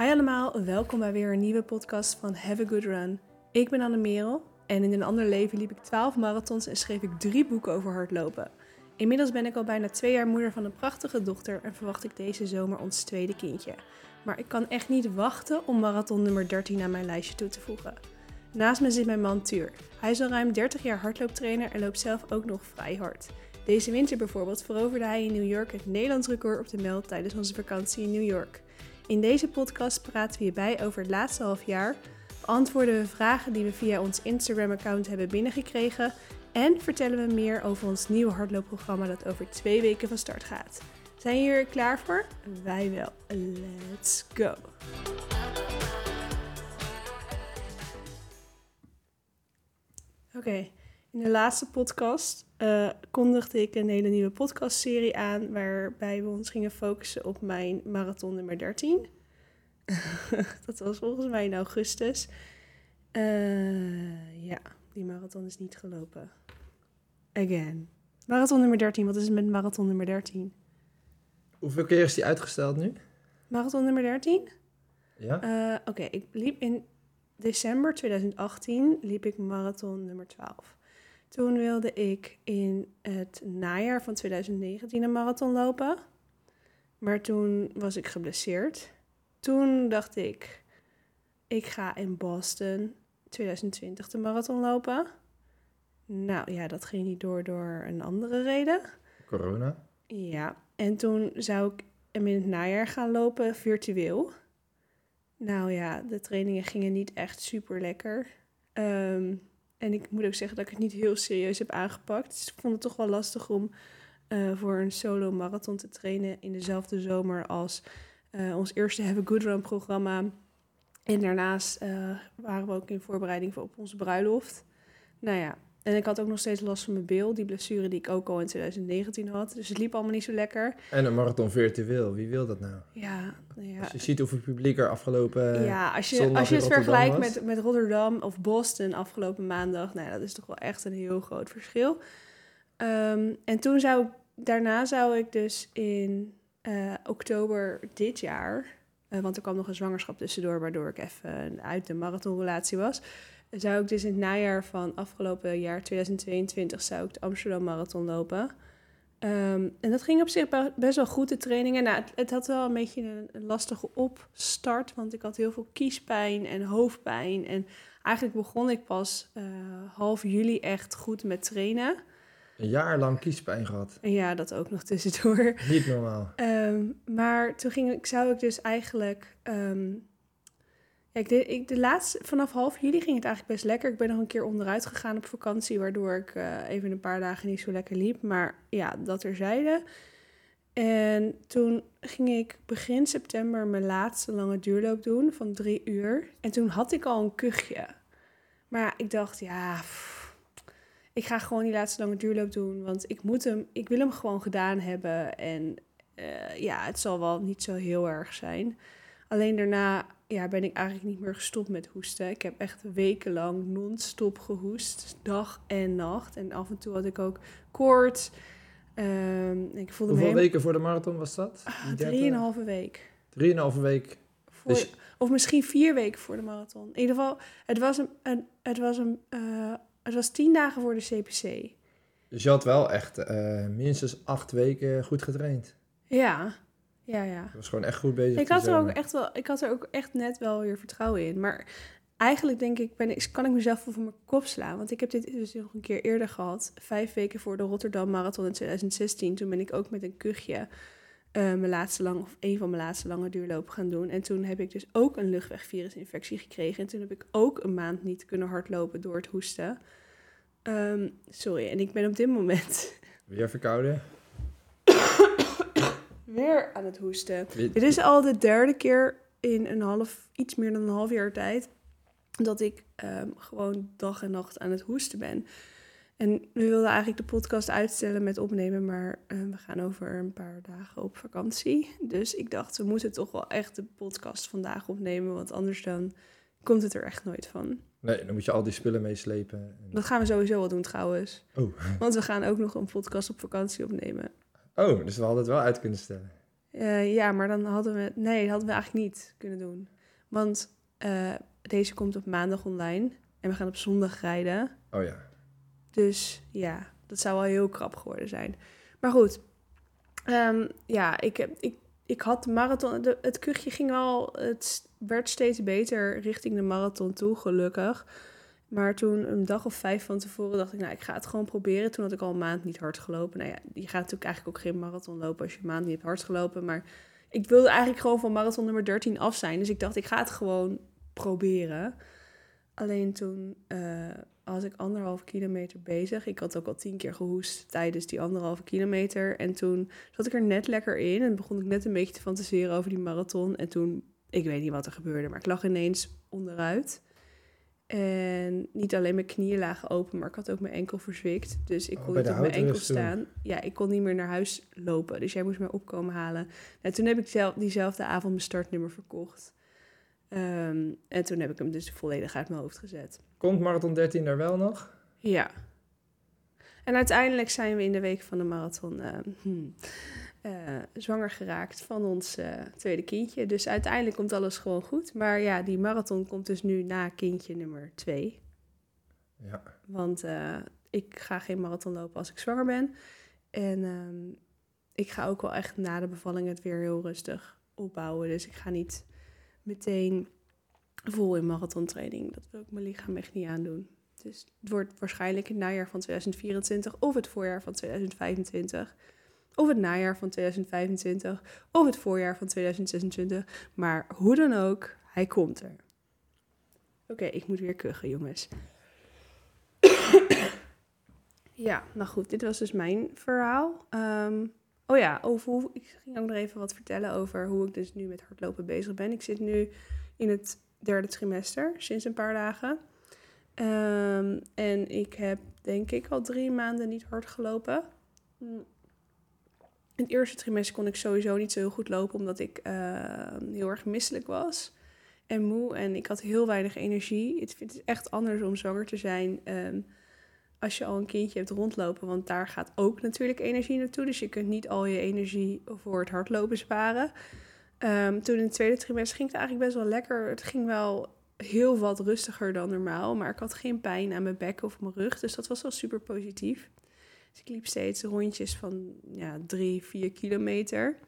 Hi allemaal, welkom bij weer een nieuwe podcast van Have a Good Run. Ik ben Anne Merel en in een ander leven liep ik 12 marathons en schreef ik drie boeken over hardlopen. Inmiddels ben ik al bijna twee jaar moeder van een prachtige dochter en verwacht ik deze zomer ons tweede kindje. Maar ik kan echt niet wachten om marathon nummer 13 aan mijn lijstje toe te voegen. Naast me zit mijn man Tuur. Hij is al ruim 30 jaar hardlooptrainer en loopt zelf ook nog vrij hard. Deze winter bijvoorbeeld veroverde hij in New York het Nederlands record op de meld tijdens onze vakantie in New York. In deze podcast praten we hierbij over het laatste half jaar, beantwoorden we vragen die we via ons Instagram-account hebben binnengekregen en vertellen we meer over ons nieuwe hardloopprogramma dat over twee weken van start gaat. Zijn jullie er klaar voor? Wij wel. Let's go! Oké, in de laatste podcast uh, kondigde ik een hele nieuwe podcastserie aan waarbij we ons gingen focussen op mijn marathon nummer 13. dat was volgens mij in augustus. Uh, ja, die marathon is niet gelopen. Again. Marathon nummer 13, wat is het met marathon nummer 13? Hoeveel keer is die uitgesteld nu? Marathon nummer 13? Ja. Uh, Oké, ik liep in december 2018 liep ik marathon nummer 12. Toen wilde ik in het najaar van 2019 een marathon lopen. Maar toen was ik geblesseerd. Toen dacht ik, ik ga in Boston 2020 de marathon lopen. Nou ja, dat ging niet door door een andere reden. Corona. Ja, en toen zou ik hem in het najaar gaan lopen virtueel. Nou ja, de trainingen gingen niet echt super lekker. Ehm, en ik moet ook zeggen dat ik het niet heel serieus heb aangepakt. Dus ik vond het toch wel lastig om uh, voor een solo marathon te trainen in dezelfde zomer als uh, ons eerste Have a Good Run programma. En daarnaast uh, waren we ook in voorbereiding voor op onze bruiloft. Nou ja, en ik had ook nog steeds last van mijn bil, die blessure die ik ook al in 2019 had. Dus het liep allemaal niet zo lekker. En een marathon virtueel, wie wil dat nou? Ja, ja. Als je ziet hoeveel publiek er afgelopen Ja, als je, als je het vergelijkt met, met Rotterdam of Boston afgelopen maandag, nou, dat is toch wel echt een heel groot verschil. Um, en toen zou ik, daarna zou ik dus in uh, oktober dit jaar, uh, want er kwam nog een zwangerschap tussendoor, waardoor ik even uit de marathonrelatie was zou ik dus in het najaar van afgelopen jaar 2022 zou ik de Amsterdam Marathon lopen. Um, en dat ging op zich best wel goed, de trainingen. Nou, het, het had wel een beetje een, een, lastige opstart, want ik had heel veel kiespijn en hoofdpijn. En eigenlijk begon ik pas uh, half juli echt goed met trainen. Een jaar lang kiespijn gehad. En ja, dat ook nog tussendoor. Niet normaal. Um, maar toen ging ik, zou ik dus eigenlijk um, ik de, ik, de laatste, vanaf half juli ging het eigenlijk best lekker. Ik ben nog een keer onderuit gegaan op vakantie, waardoor ik uh, even een paar dagen niet zo lekker liep. Maar ja, dat terzijde. En toen ging ik begin september mijn laatste lange duurloop doen van drie uur. En toen had ik al een kuchje. Maar ik dacht, ja, ik ga gewoon die laatste lange duurloop doen. Want ik, moet hem, ik wil hem gewoon gedaan hebben. En uh, ja, het zal wel niet zo heel erg zijn. Alleen daarna ja, ben ik eigenlijk niet meer gestopt met hoesten. Ik heb echt wekenlang non-stop gehoest, dag en nacht. En af en toe had ik ook koorts. Um, ik voelde Hoeveel me weken voor de marathon was dat? Ah, drieënhalve week. Drieënhalve week. Voor, dus... Of misschien vier weken voor de marathon. In ieder geval, het was, een, een het was, een, uh, het was tien dagen voor de CPC. Dus je had wel echt uh, minstens acht weken goed getraind. Ja, ja, ja. Je was gewoon echt goed bezig. Ik had, er ook echt wel, ik had er ook echt net wel weer vertrouwen in. Maar eigenlijk denk ik, ben ik, kan ik mezelf voor mijn kop slaan. Want ik heb dit dus nog een keer eerder gehad. Vijf weken voor de Rotterdam Marathon in 2016. Toen ben ik ook met een kuchje uh, mijn laatste lang, of een van mijn laatste lange duurlopen gaan doen. En toen heb ik dus ook een luchtwegvirusinfectie gekregen. En toen heb ik ook een maand niet kunnen hardlopen door het hoesten. Um, sorry, en ik ben op dit moment... Weer verkouden? Weer aan het hoesten. Dit is al de derde keer in een half, iets meer dan een half jaar tijd dat ik um, gewoon dag en nacht aan het hoesten ben. En we wilden eigenlijk de podcast uitstellen met opnemen, maar uh, we gaan over een paar dagen op vakantie. Dus ik dacht, we moeten toch wel echt de podcast vandaag opnemen, want anders dan komt het er echt nooit van. Nee, dan moet je al die spullen meeslepen. Dat gaan we sowieso wel doen trouwens. Oh. Want we gaan ook nog een podcast op vakantie opnemen. Oh, dus we hadden het wel uit kunnen stellen. Eh, ja, maar dan hadden we... Nee, dat hadden we eigenlijk niet kunnen doen. Want eh, deze komt op maandag online. En we gaan op zondag rijden. Oh ja. Dus ja, dat zou wel heel krap geworden zijn. Maar goed. Ehm, ja, ik, heb- ik, ik had de marathon... De, het kuchje ging wel... Het werd steeds beter richting de marathon toe, gelukkig. Maar toen een dag of vijf van tevoren dacht ik... Nou, ik ga het gewoon proberen. Toen had ik al een maand niet hard gelopen. Nou ja, je gaat natuurlijk eigenlijk ook geen marathon lopen... als je een maand niet hebt hard gelopen. Maar ik wilde eigenlijk gewoon van marathon nummer 13 af zijn. Dus ik dacht, ik ga het gewoon proberen. Alleen toen eh, was ik anderhalve kilometer bezig. Ik had ook al tien keer gehoest tijdens die anderhalve kilometer. En toen zat ik er net lekker in en begon ik net een beetje te fantaseren over die marathon. En toen, ik weet niet wat er gebeurde, maar ik lag ineens onderuit. En niet alleen mijn knieën lagen open, maar ik had ook mijn enkel verzwikt. Dus ik Oh, kon niet op mijn enkel toen. staan. Ja, ik kon niet meer naar huis lopen. Dus jij moest mij opkomen halen. En toen heb ik zelf, diezelfde avond mijn startnummer verkocht. Ehm, en toen heb ik hem dus volledig uit mijn hoofd gezet. Komt Marathon 13 er wel nog? Ja. En uiteindelijk zijn we in de week van de marathon eh, hmm, eh, zwanger geraakt van ons eh, tweede kindje. Dus uiteindelijk komt alles gewoon goed. Maar ja, die marathon komt dus nu na kindje nummer twee. Ja. Want eh, ik ga geen marathon lopen als ik zwanger ben. En ehm, ik ga ook wel echt na de bevalling het weer heel rustig opbouwen. Dus ik ga niet meteen vol in marathontraining. Dat wil ik mijn lichaam echt niet aandoen. Dus het wordt waarschijnlijk het najaar van 2024 of het voorjaar van 2025. Of het najaar van 2025 of het voorjaar van 2026. Maar hoe dan ook, hij komt er. Oké, ik moet weer kuchen, jongens. ja, nou goed, dit was dus mijn verhaal. Ehm, oh ja, over hoe, ik ging ook nog even wat vertellen over hoe ik dus nu met hardlopen bezig ben. Ik zit nu in het derde trimester, sinds een paar dagen. Ehm, en ik heb denk ik al drie maanden niet hard gelopen. In het eerste trimester kon ik sowieso niet zo heel goed lopen, omdat ik ehm, heel erg misselijk was en moe. En ik had heel weinig energie. Het het is echt anders om zwanger te zijn ehm, als je al een kindje hebt rondlopen. Want daar gaat ook natuurlijk energie naartoe. Dus je kunt niet al je energie voor het hardlopen sparen. Ehm, toen in het tweede trimester ging het eigenlijk best wel lekker. Het ging wel heel wat rustiger dan normaal. Maar ik had geen pijn aan mijn bek of mijn rug. Dus dat was wel super positief. Dus ik liep steeds rondjes van ja, drie, vier kilometer.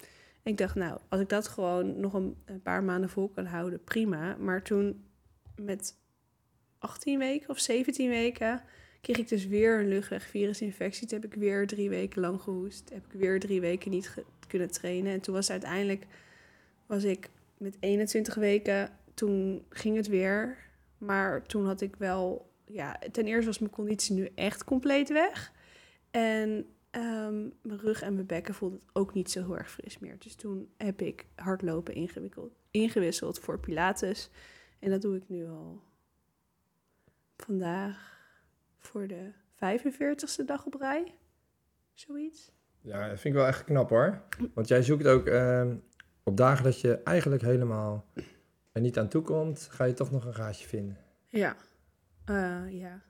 En ik dacht, nou, als ik dat gewoon nog een, paar maanden vol kan houden, prima. Maar toen met 18 weken of 17 weken kreeg ik dus weer een luchtwegvirusinfectie. Toen heb ik weer drie weken lang gehoest. Heb ik weer drie weken niet kunnen trainen. En toen was uiteindelijk, was ik met 21 weken, toen ging het weer. Maar toen had ik wel, ja, ten eerste was mijn conditie nu echt compleet weg. En ehm, mijn rug en mijn bekken voelden het ook niet zo heel erg fris meer. Dus toen heb ik hardlopen ingewikkeld, ingewisseld voor Pilates. En dat doe ik nu al vandaag voor de 45ste dag op rij. Zoiets. Ja, dat vind ik wel echt knap hoor. Want jij zoekt ook ehm, op dagen dat je eigenlijk helemaal er niet aan toe komt, ga je toch nog een gaatje vinden. Ja. Eh, ja.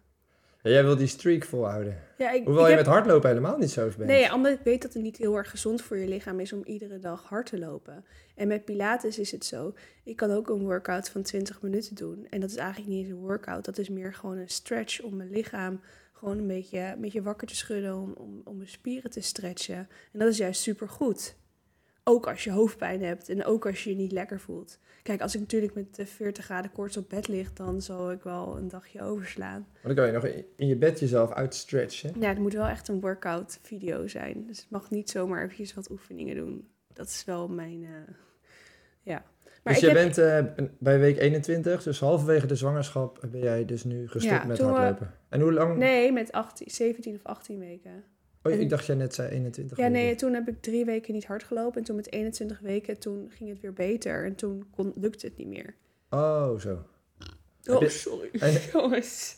Ja, jij wil die streak volhouden. ja ik, Hoewel ik je heb- met hardlopen helemaal niet zo bent. Nee, omdat ik weet dat het niet heel erg gezond voor je lichaam is om iedere dag hard te lopen. En met Pilates is het zo. Ik kan ook een workout van 20 minuten doen. En dat is eigenlijk niet eens een workout. Dat is meer gewoon een stretch om mijn lichaam gewoon een beetje, een beetje wakker te schudden. Om, om, om mijn spieren te stretchen. En dat is juist super goed. Ook als je hoofdpijn hebt en ook als je je niet lekker voelt. Kijk, als ik natuurlijk met eh, 40 graden koorts op bed lig, dan zal ik wel een dagje overslaan. Maar dan kan je nog in- je bed jezelf uitstretchen. Ja, het moet wel echt een workout video zijn. Dus het mag niet zomaar eventjes wat oefeningen doen. Dat is wel mijn, eh, ja. Maar dus heb, bent eh, bij week 21, dus halverwege de zwangerschap ben jij dus nu gestopt Ja, met toen we- hardlopen. En hoe lang? nee, met 18, 17 of 18 weken. Oh, ik dacht jij net zei 21. Ja, nee, toen heb ik drie weken niet hard gelopen. En toen met 21 weken, toen ging het weer beter. En toen kon, lukte het niet meer. Oh, zo. Oh, je- sorry. En, Jongens.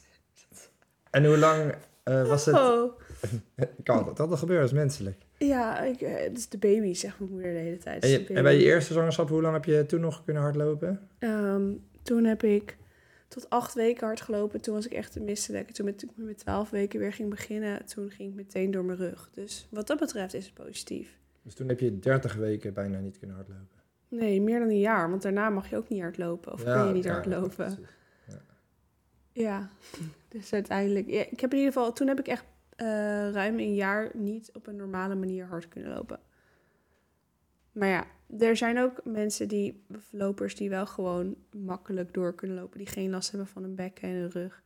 en hoe lang eh, was het? Oh. Kan dat? Dat gebeurt als menselijk. Ja, ik, eh, het is de baby, zegt mijn moeder de hele tijd. En, is je, en bij je eerste zwangerschap, hoe lang heb je toen nog kunnen hardlopen? Ehm, toen heb ik tot acht weken hard gelopen. Toen was ik echt misselijk. Toen met, toen ik met twaalf weken weer ging beginnen, toen ging ik meteen door mijn rug. Dus wat dat betreft is het positief. Dus toen heb je 30 weken bijna niet kunnen hardlopen. Nee, meer dan een jaar. Want daarna mag je ook niet hardlopen. Of kun je niet ja, hardlopen. precies. Ja, dus uiteindelijk... Ja, ik heb in ieder geval... Toen heb ik echt eh, ruim een jaar niet op een normale manier hard kunnen lopen. Maar ja, er zijn ook mensen die... Lopers die wel gewoon makkelijk door kunnen lopen. Die geen last hebben van een bekken en een rug.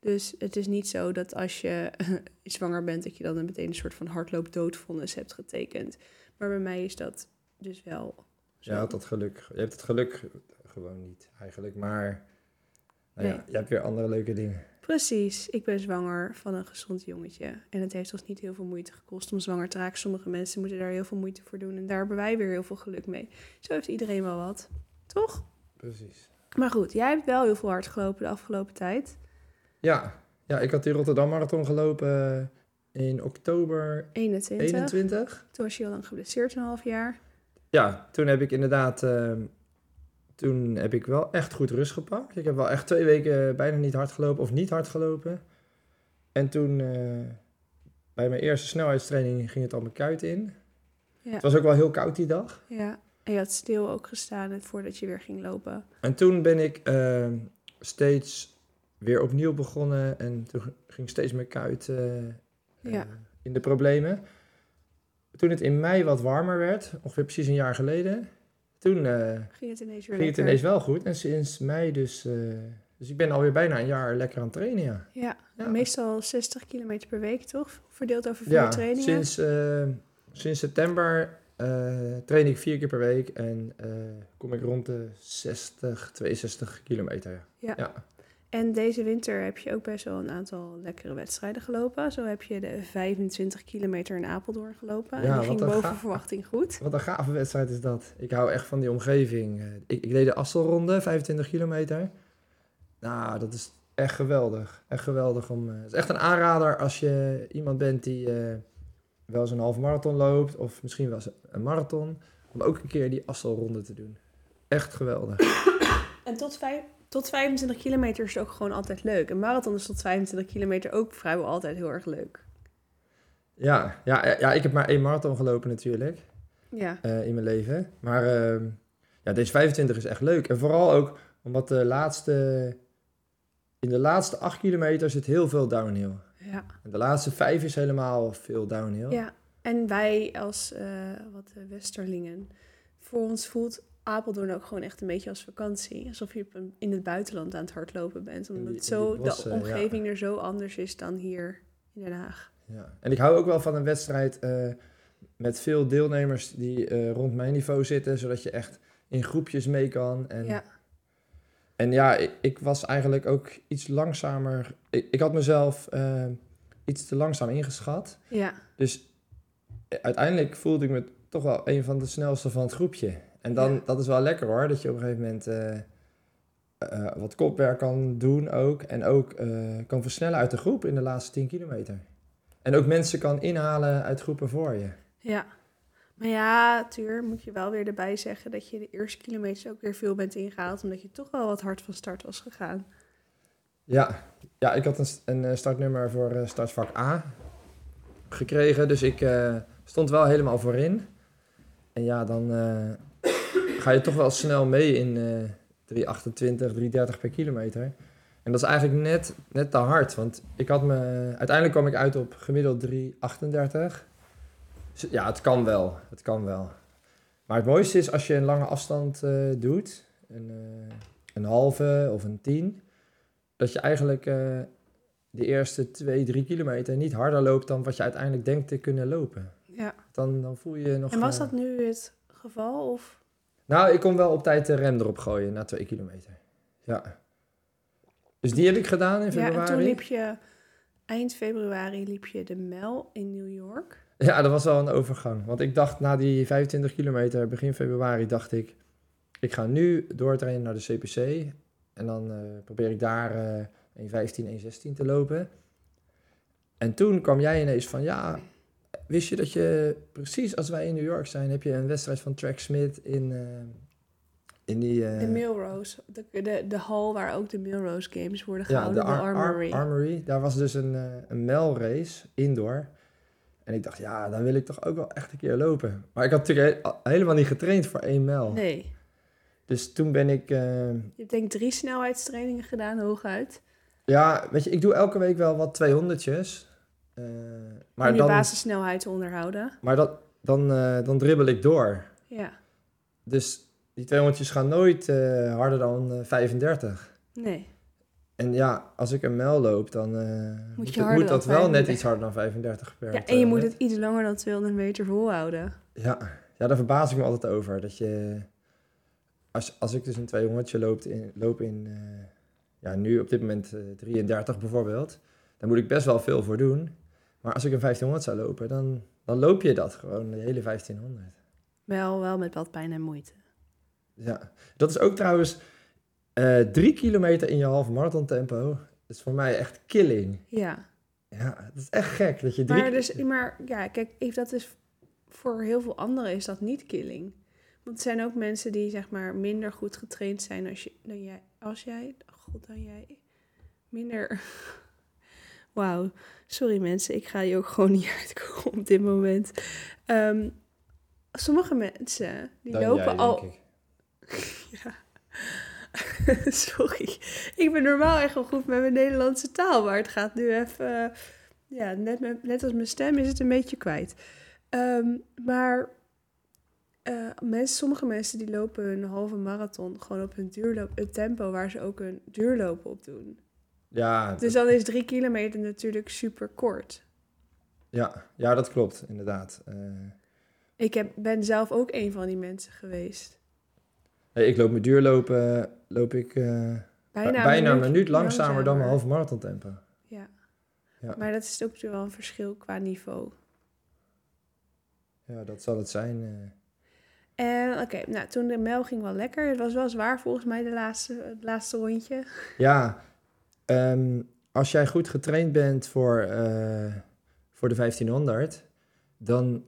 Dus het is niet zo dat als je zwanger bent... dat je dan meteen een soort van hardloopdoodvonnis hebt getekend. Maar bij mij is dat dus wel... Je had dat geluk. Je hebt het geluk gewoon niet eigenlijk. Maar nou ja, Nee. je hebt weer andere leuke dingen. Precies, ik ben zwanger van een gezond jongetje. En het heeft ons niet heel veel moeite gekost om zwanger te raken. Sommige mensen moeten daar heel veel moeite voor doen. En daar hebben wij weer heel veel geluk mee. Zo heeft iedereen wel wat. Toch? Precies. Maar goed, jij hebt wel heel veel hard gelopen de afgelopen tijd. Ja, ja ik had die Rotterdam Marathon gelopen in oktober 21. 21. Toen was je al lang geblesseerd, een half jaar. Ja, toen heb ik inderdaad... ehm, toen heb ik wel echt goed rust gepakt. Ik heb wel echt twee weken bijna niet hard gelopen of niet hard gelopen. En toen, eh, bij mijn eerste snelheidstraining, ging het al mijn kuit in. Ja. Het was ook wel heel koud die dag. ja. En je had stil ook gestaan voordat je weer ging lopen. En toen ben ik ehm, steeds weer opnieuw begonnen. En toen ging steeds mijn kuit eh, Ja. eh, in de problemen. Toen het in mei wat warmer werd, ongeveer precies een jaar geleden, toen eh, Ging het ineens weer ging het lekker? ineens wel goed. En sinds mei dus... eh, dus ik ben alweer bijna een jaar lekker aan het trainen, ja. Ja, Ja. meestal 60 kilometer per week, toch? Verdeeld over vier Ja, trainingen. sinds, eh, sinds september eh, train ik vier keer per week en kom ik rond de 60, 62 kilometer. Ja. Ja. En deze winter heb je ook best wel een aantal lekkere wedstrijden gelopen. Zo heb je de 25 kilometer in Apeldoorn gelopen. Ja, en die wat ging een boven gaaf. verwachting goed. Wat een gave wedstrijd is dat. Ik hou echt van die omgeving. Eh, Ik, ik deed de Asselronde, 25 kilometer. Nou, dat is echt geweldig. Echt geweldig. Om, eh, het is echt een aanrader als je iemand bent die eh, wel eens een half marathon loopt. Of misschien wel eens een marathon. Om ook een keer die Asselronde te doen. Echt geweldig. En tot, vijf, tot 25 kilometer is het ook gewoon altijd leuk. Een marathon is tot 25 kilometer ook vrijwel altijd heel erg leuk. Ja, ja, ja, ik heb maar één marathon gelopen natuurlijk. Ja, eh, in mijn leven. Maar ehm, ja, deze 25 is echt leuk. En vooral ook omdat de laatste, in de laatste 8 kilometer zit heel veel downhill. ja. En de laatste 5 is helemaal veel downhill. ja. En wij als eh, wat eh, Westerlingen, voor ons voelt Apeldoorn ook gewoon echt een beetje als vakantie. Alsof je in het buitenland aan het hardlopen bent. Omdat die- zo, die bossen, de ja. omgeving er zo anders is dan hier in Den Haag. Ja. En ik hou ook wel van een wedstrijd eh, met veel deelnemers die eh, rond mijn niveau zitten, zodat je echt in groepjes mee kan. En Ja. En ja, ik, ik was eigenlijk ook iets langzamer. Ik, ik had mezelf eh, iets te langzaam ingeschat. Ja, Dus uiteindelijk voelde ik me toch wel een van de snelste van het groepje. En dan, Ja. dat is wel lekker hoor, dat je op een gegeven moment eh, eh, wat kopwerk kan doen ook. En ook eh, kan versnellen uit de groep in de laatste 10 kilometer. En ook mensen kan inhalen uit groepen voor je. ja. Maar ja, Tuur, moet je wel weer erbij zeggen dat je de eerste kilometers ook weer veel bent ingehaald. Omdat je toch wel wat hard van start was gegaan. Ja, ja ik had een, een startnummer voor startvak A gekregen. Dus ik eh, stond wel helemaal voorin. En ja, dan ga je toch wel snel mee in eh 328, 330 per kilometer. En dat is eigenlijk net, net te hard. Want ik had me, uiteindelijk kwam ik uit op gemiddeld 338. Dus ja, het kan wel. Het kan wel. Maar het mooiste is als je een lange afstand eh, doet. Een, eh, een halve of een tien dat je eigenlijk eh, de eerste twee, drie kilometer niet harder loopt dan wat je uiteindelijk denkt te kunnen lopen. Ja. Dan, dan voel je nog... En was dat nu het geval? Of? Nou, ik kon wel op tijd de rem erop gooien na twee kilometer. Ja. Dus die heb ik gedaan in Ja, februari. en toen liep je eind februari liep je de mijl in New York. Ja, dat was wel een overgang. Want ik dacht na die 25 kilometer, begin februari, dacht ik... Ik ga nu doortrainen naar de CPC. En dan eh, probeer ik daar eh 1.15, 1.16 te lopen. En toen kwam jij ineens van... Ja, wist je dat je precies als wij in New York zijn... heb je een wedstrijd van Track Smith in, eh, in die... eh, De Milrose, de, de, de hal waar ook de Milrose Games worden ja, gehouden, de de, Ar- Ar- Armory. Armory. Daar was dus een, eh een mijlrace, indoor. En ik dacht, ja, dan wil ik toch ook wel echt een keer lopen. Maar ik had natuurlijk he- helemaal niet getraind voor één mijl. Nee. Dus toen ben ik... Je hebt denk ik drie snelheidstrainingen gedaan, hooguit. ja, weet je, ik doe elke week wel wat 200'tjes. Eh, maar om je dan, basissnelheid te onderhouden. maar dat, dan, eh, dan dribbel ik door. Ja. Dus die 200'tjes gaan nooit eh, harder dan eh, 35. Nee. En ja, als ik een mijl loop, dan moet, je dat wel net 35. iets harder dan 35 per Ja, en je moet 200. het iets langer dan 200 meter volhouden. Ja, ja, daar verbaas ik me altijd over. Dat je, als, als ik dus een 200 loop in, loop in ja, nu op dit moment eh, 33 bijvoorbeeld, dan moet ik best wel veel voor doen. Maar als ik een 1500 zou lopen, dan, dan loop je dat gewoon, de hele 1500. Wel, wel met wat pijn en moeite. Ja, dat is ook trouwens eh, drie kilometer in je halve marathon tempo. Dat is voor mij echt killing. Ja. Ja, dat is echt gek dat je drie... Maar, dus, maar ja, kijk, if dat is voor heel veel anderen is dat niet killing. Want er zijn ook mensen die zeg maar minder goed getraind zijn als, je, dan jij, als jij. God, dan jij. Minder. Wauw. Sorry mensen, ik ga hier ook gewoon niet uitkomen op dit moment. Ehm, sommige mensen die Dan lopen jij, al. ik. Ja. Sorry. Ik ben normaal echt wel goed met mijn Nederlandse taal, maar het gaat nu even. eh, ja, net, met, net als mijn stem is het een beetje kwijt. Ehm, maar eh, mensen, sommige mensen die lopen hun halve marathon gewoon op hun duurloop, het tempo waar ze ook hun duurlopen op doen. Ja, Dus dan is drie kilometer natuurlijk super kort. ja, ja, dat klopt, inderdaad. Eh, Ik heb, ben zelf ook een van die mensen geweest. hey, ik loop mijn duurlopen, loop ik eh, Bijna, bijna, een minuut langzamer dan mijn halve marathon tempo. Ja. Ja. Maar dat is ook natuurlijk wel een verschil qua niveau. Ja, dat zal het zijn. eh. En oké, nou toen de mijl ging wel lekker. Het was wel zwaar volgens mij de laatste, het laatste rondje. Ja, ehm, als jij goed getraind bent voor, eh, voor de 1500, dan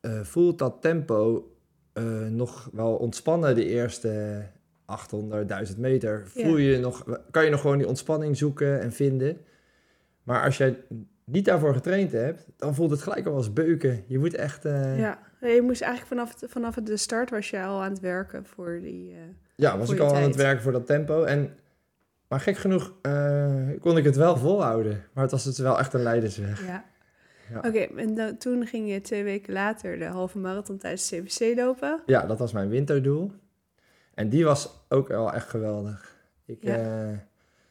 eh, voelt dat tempo eh, nog wel ontspannen de eerste 800, 1000 meter. Voel je nog, kan je nog gewoon die ontspanning zoeken en vinden. Maar als jij niet daarvoor getraind hebt, dan voelt het gelijk al als beuken. Je moet echt... Ja, je moest eigenlijk vanaf, vanaf de start was je al aan het werken voor die... Ja, was ik al aan het werken voor dat tempo. En, maar gek genoeg eh, kon ik het wel volhouden. Maar het was dus wel echt een leidersweg. ja. Ja. Oké, en dan, toen ging je twee weken later de halve marathon tijdens CBC lopen. Ja, dat was mijn winterdoel. En die was ook wel echt geweldig. Ik Ja. eh,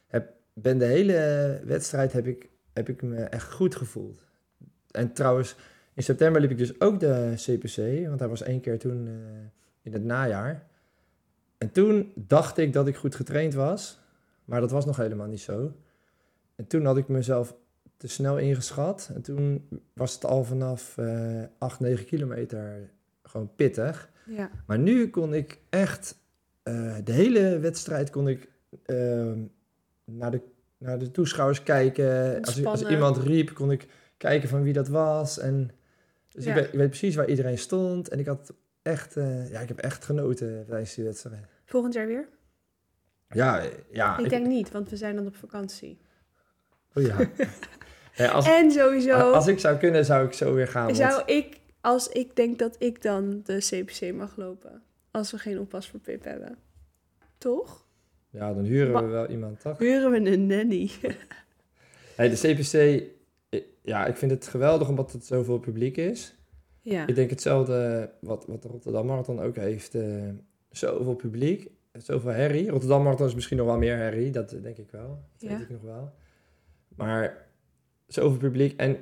heb, ben de hele wedstrijd heb ik, heb ik me echt goed gevoeld. En trouwens, in september liep ik dus ook de CPC. Want hij was één keer toen eh, in het najaar. En toen dacht ik dat ik goed getraind was. Maar dat was nog helemaal niet zo. En toen had ik mezelf te snel ingeschat. En toen was het al vanaf eh 8, 9 kilometer gewoon pittig. Ja, Maar nu kon ik echt eh, de hele wedstrijd kon ik ehm, naar, de, naar de toeschouwers kijken. Als, als iemand riep, kon ik kijken van wie dat was. En, dus Ja. ik, weet, ik weet precies waar iedereen stond. En ik had echt, eh, ja, ik heb echt genoten tijdens die wedstrijd. volgend jaar weer? Ja, ja. ik denk niet, want we zijn dan op vakantie. oh ja. Als, En sowieso als ik zou kunnen, zou ik zo weer gaan. want- zou ik, als ik denk dat ik dan de CPC mag lopen. Als we geen oppas voor Pip hebben. Toch? ja, dan huren we wel iemand, toch? Huren we een nanny. Hey, de CPC, ja, ik vind het geweldig omdat het zoveel publiek is. ja. Ik denk hetzelfde wat, wat de Rotterdam Marathon ook heeft. eh, zoveel publiek, zoveel herrie. Rotterdam Marathon is misschien nog wel meer herrie, dat denk ik wel. Dat Ja. weet ik nog wel. Maar zoveel publiek en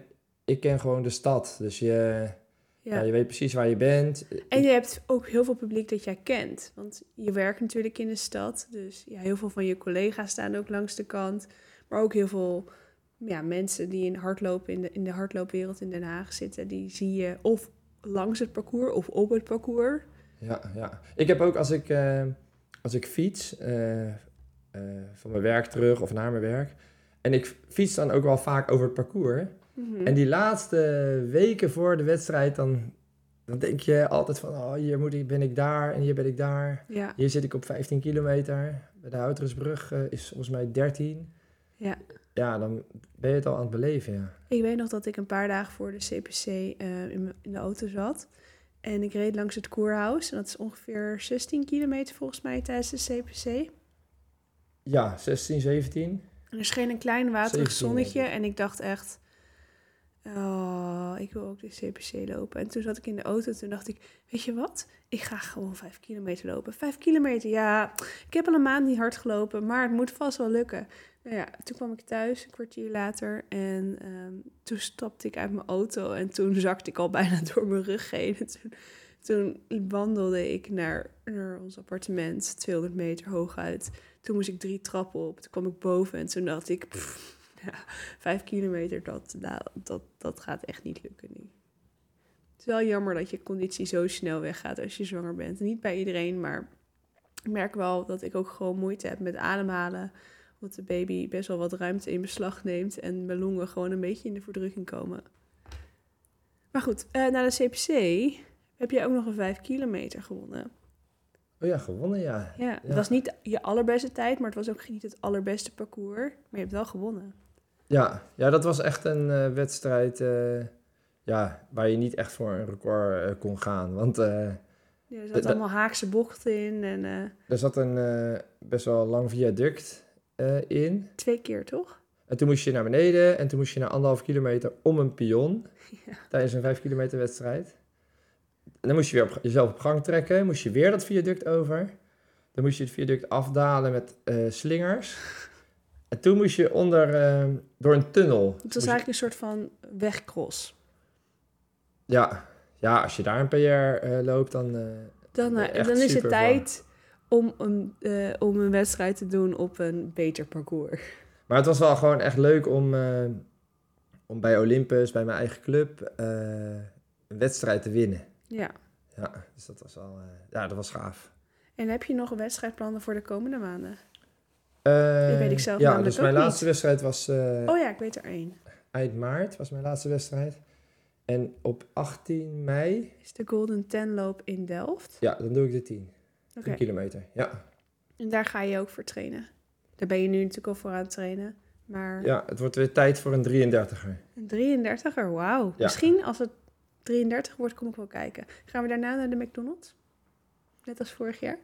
ik ken gewoon de stad. Dus je, ja. ja. je weet precies waar je bent. En je hebt ook heel veel publiek dat jij kent. Want je werkt natuurlijk in de stad. Dus ja, heel veel van je collega's staan ook langs de kant. Maar ook heel veel ja, mensen die in hardlopen in de, in de hardloopwereld in Den Haag zitten. Die zie je of langs het parcours of op het parcours. Ja, ja. Ik heb ook als ik, eh, als ik fiets eh, eh, van mijn werk terug of naar mijn werk. En ik fiets dan ook wel vaak over het parcours. Mhm. En die laatste weken voor de wedstrijd, dan, dan denk je altijd van, oh, hier moet ik, ben ik daar en hier ben ik daar. Ja, Hier zit ik op 15 kilometer. Bij de Houtersbrug eh, is volgens mij 13. ja. ja, dan ben je het al aan het beleven, ja. Ik weet nog dat ik een paar dagen voor de CPC in, in de auto zat. En ik reed langs het Koerhuis. En dat is ongeveer 16 kilometer volgens mij tijdens de CPC. Ja, 16, 17. En er scheen een klein waterig 17, zonnetje. En ik dacht echt... Oh, ik wil ook de CPC lopen. En toen zat ik in de auto. Toen dacht ik, weet je wat? Ik ga gewoon 5 kilometer lopen. 5 kilometer, ja. Ik heb al een maand niet hard gelopen. Maar het moet vast wel lukken. Nou ja, toen kwam ik thuis, een kwartier later. En ehm, toen stapte ik uit mijn auto. En toen zakte ik al bijna door mijn rug heen. En toen, toen wandelde ik naar, naar ons appartement, 200 meter hooguit. Toen moest ik drie trappen op. Toen kwam ik boven en toen dacht ik... vijf kilometer, dat, nou, dat, dat gaat echt niet lukken nu. Het is wel jammer dat je conditie zo snel weggaat als je zwanger bent. Niet bij iedereen, maar ik merk wel dat ik ook gewoon moeite heb met ademhalen. Omdat de baby best wel wat ruimte in beslag neemt en mijn longen gewoon een beetje in de verdrukking komen. Maar goed, eh, na de CPC heb je ook nog een vijf kilometer gewonnen. Oh ja, gewonnen, ja. Ja, het was niet je allerbeste tijd, maar het was ook niet het allerbeste parcours. Maar je hebt wel gewonnen. Ja, ja dat was echt een eh, wedstrijd eh, ja, waar je niet echt voor een record kon gaan. Want Ja, er De- zat de- allemaal haakse bochten in en er zat een best wel lang viaduct eh, in. twee keer toch? En toen moest je naar beneden en toen moest je naar anderhalf kilometer om een pion Ja. tijdens een vijf kilometer wedstrijd. En dan moest je weer op, jezelf op gang trekken, moest je weer dat viaduct over. Dan moest je het viaduct afdalen met eh, slingers. En toen moest je onder, eh, door een tunnel. Het was je- eigenlijk een soort van wegcross. ja, ja, als je daar een PR eh, loopt, dan... Dan, dan is het tijd om een, eh, om een wedstrijd te doen op een beter parcours. Maar het was wel gewoon echt leuk om, eh, om bij Olympus, bij mijn eigen club, eh, een wedstrijd te winnen. Ja. Ja, dus dat was wel... ja, dat was gaaf. En heb je nog wedstrijdplannen voor de komende maanden? Die weet ik zelf Ja, dus mijn laatste wedstrijd was Oh ja, ik weet er één. eind maart, was mijn laatste wedstrijd. En op 18 mei, Is de Golden Ten loop in Delft. ja, dan doe ik de 10. Oké. 10 kilometer, ja. En daar ga je ook voor trainen. Daar ben je nu natuurlijk al voor aan het trainen. Maar Ja, het wordt weer tijd voor een 33er. een 33er, wauw. Ja. Misschien als het 33 wordt, kom ik wel kijken. Gaan we daarna naar de McDonald's? Net als vorig jaar?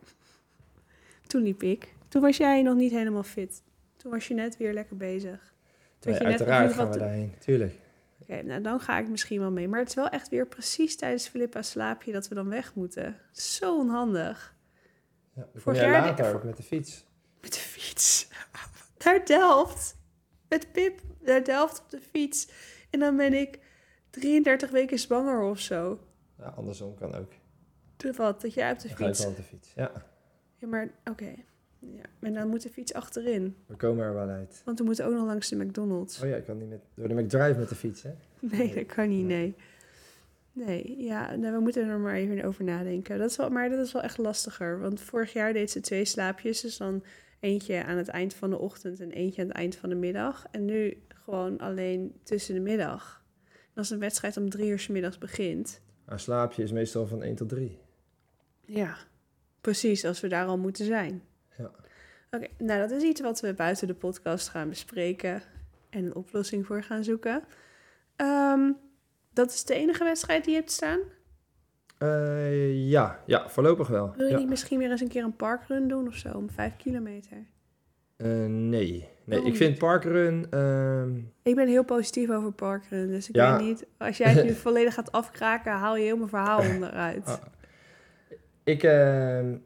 Toen liep ik. Toen was jij nog niet helemaal fit. Toen was je net weer lekker bezig. Toen Nee, je net uiteraard niet gaan we daarheen, tuurlijk. Oké, nou dan ga ik misschien wel mee. Maar het is wel echt weer precies tijdens Filippa's slaapje dat we dan weg moeten. Zo onhandig. Ja, dan kom Vorig jij later met de fiets. Met de fiets. Naar Delft. Met Pip naar Delft op de fiets. En dan ben ik 33 weken zwanger of zo. Ja, andersom kan ook. Doe wat, dat jij op de Dan ga ik fiets. op de fiets. Ja, Ja, maar oké. Ja, en dan moet de fiets achterin. we komen er wel uit. Want we moeten ook nog langs de McDonald's. Oh ja, ik kan niet met, door de McDrive met de fiets, hè? Nee, dat kan niet, nee. Nee, ja, nou, we moeten er maar even over nadenken. Dat is wel, maar dat is wel echt lastiger. Want vorig jaar deed ze twee slaapjes. Dus dan eentje aan het eind van de ochtend en eentje aan het eind van de middag. En nu gewoon alleen tussen de middag. En als een wedstrijd om drie uur 's middags begint. Maar slaapje is meestal van 1 tot 3. Ja, precies, als we daar al moeten zijn. Ja. Oké, nou dat is iets wat we buiten de podcast gaan bespreken en een oplossing voor gaan zoeken. Ehm, dat is de enige wedstrijd die je hebt staan. Eh, ja, ja, voorlopig wel. Wil je Ja. niet misschien weer eens een keer een parkrun doen of zo, om vijf kilometer? Eh, nee, nee. Waarom ik vind niet? parkrun... ehm, Ik ben heel positief over parkrun, dus ik Ja. weet niet... Als jij het nu volledig gaat afkraken, haal je heel mijn verhaal onderuit. ah, ik... ehm,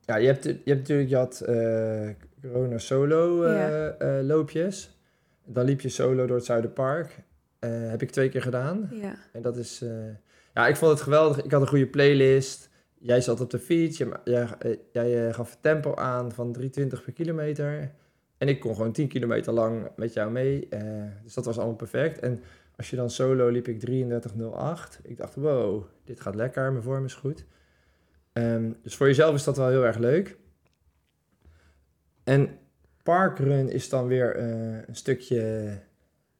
ja, je hebt, je hebt natuurlijk... Je had eh, corona solo Ja. loopjes. Dan liep je solo door het Zuiderpark. Eh heb ik twee keer gedaan. Ja, En dat is... eh, ja, ik vond het geweldig. Ik had een goede playlist. Jij zat op de fiets. Jij, eh, jij gaf het tempo aan van 320 per kilometer. En ik kon gewoon 10 kilometer lang met jou mee. dus dat was allemaal perfect. En als je dan solo liep ik 33,08. Ik dacht, wow, dit gaat lekker. Mijn vorm is goed. Ehm, dus voor jezelf is dat wel heel erg leuk. En parkrun is dan weer een stukje,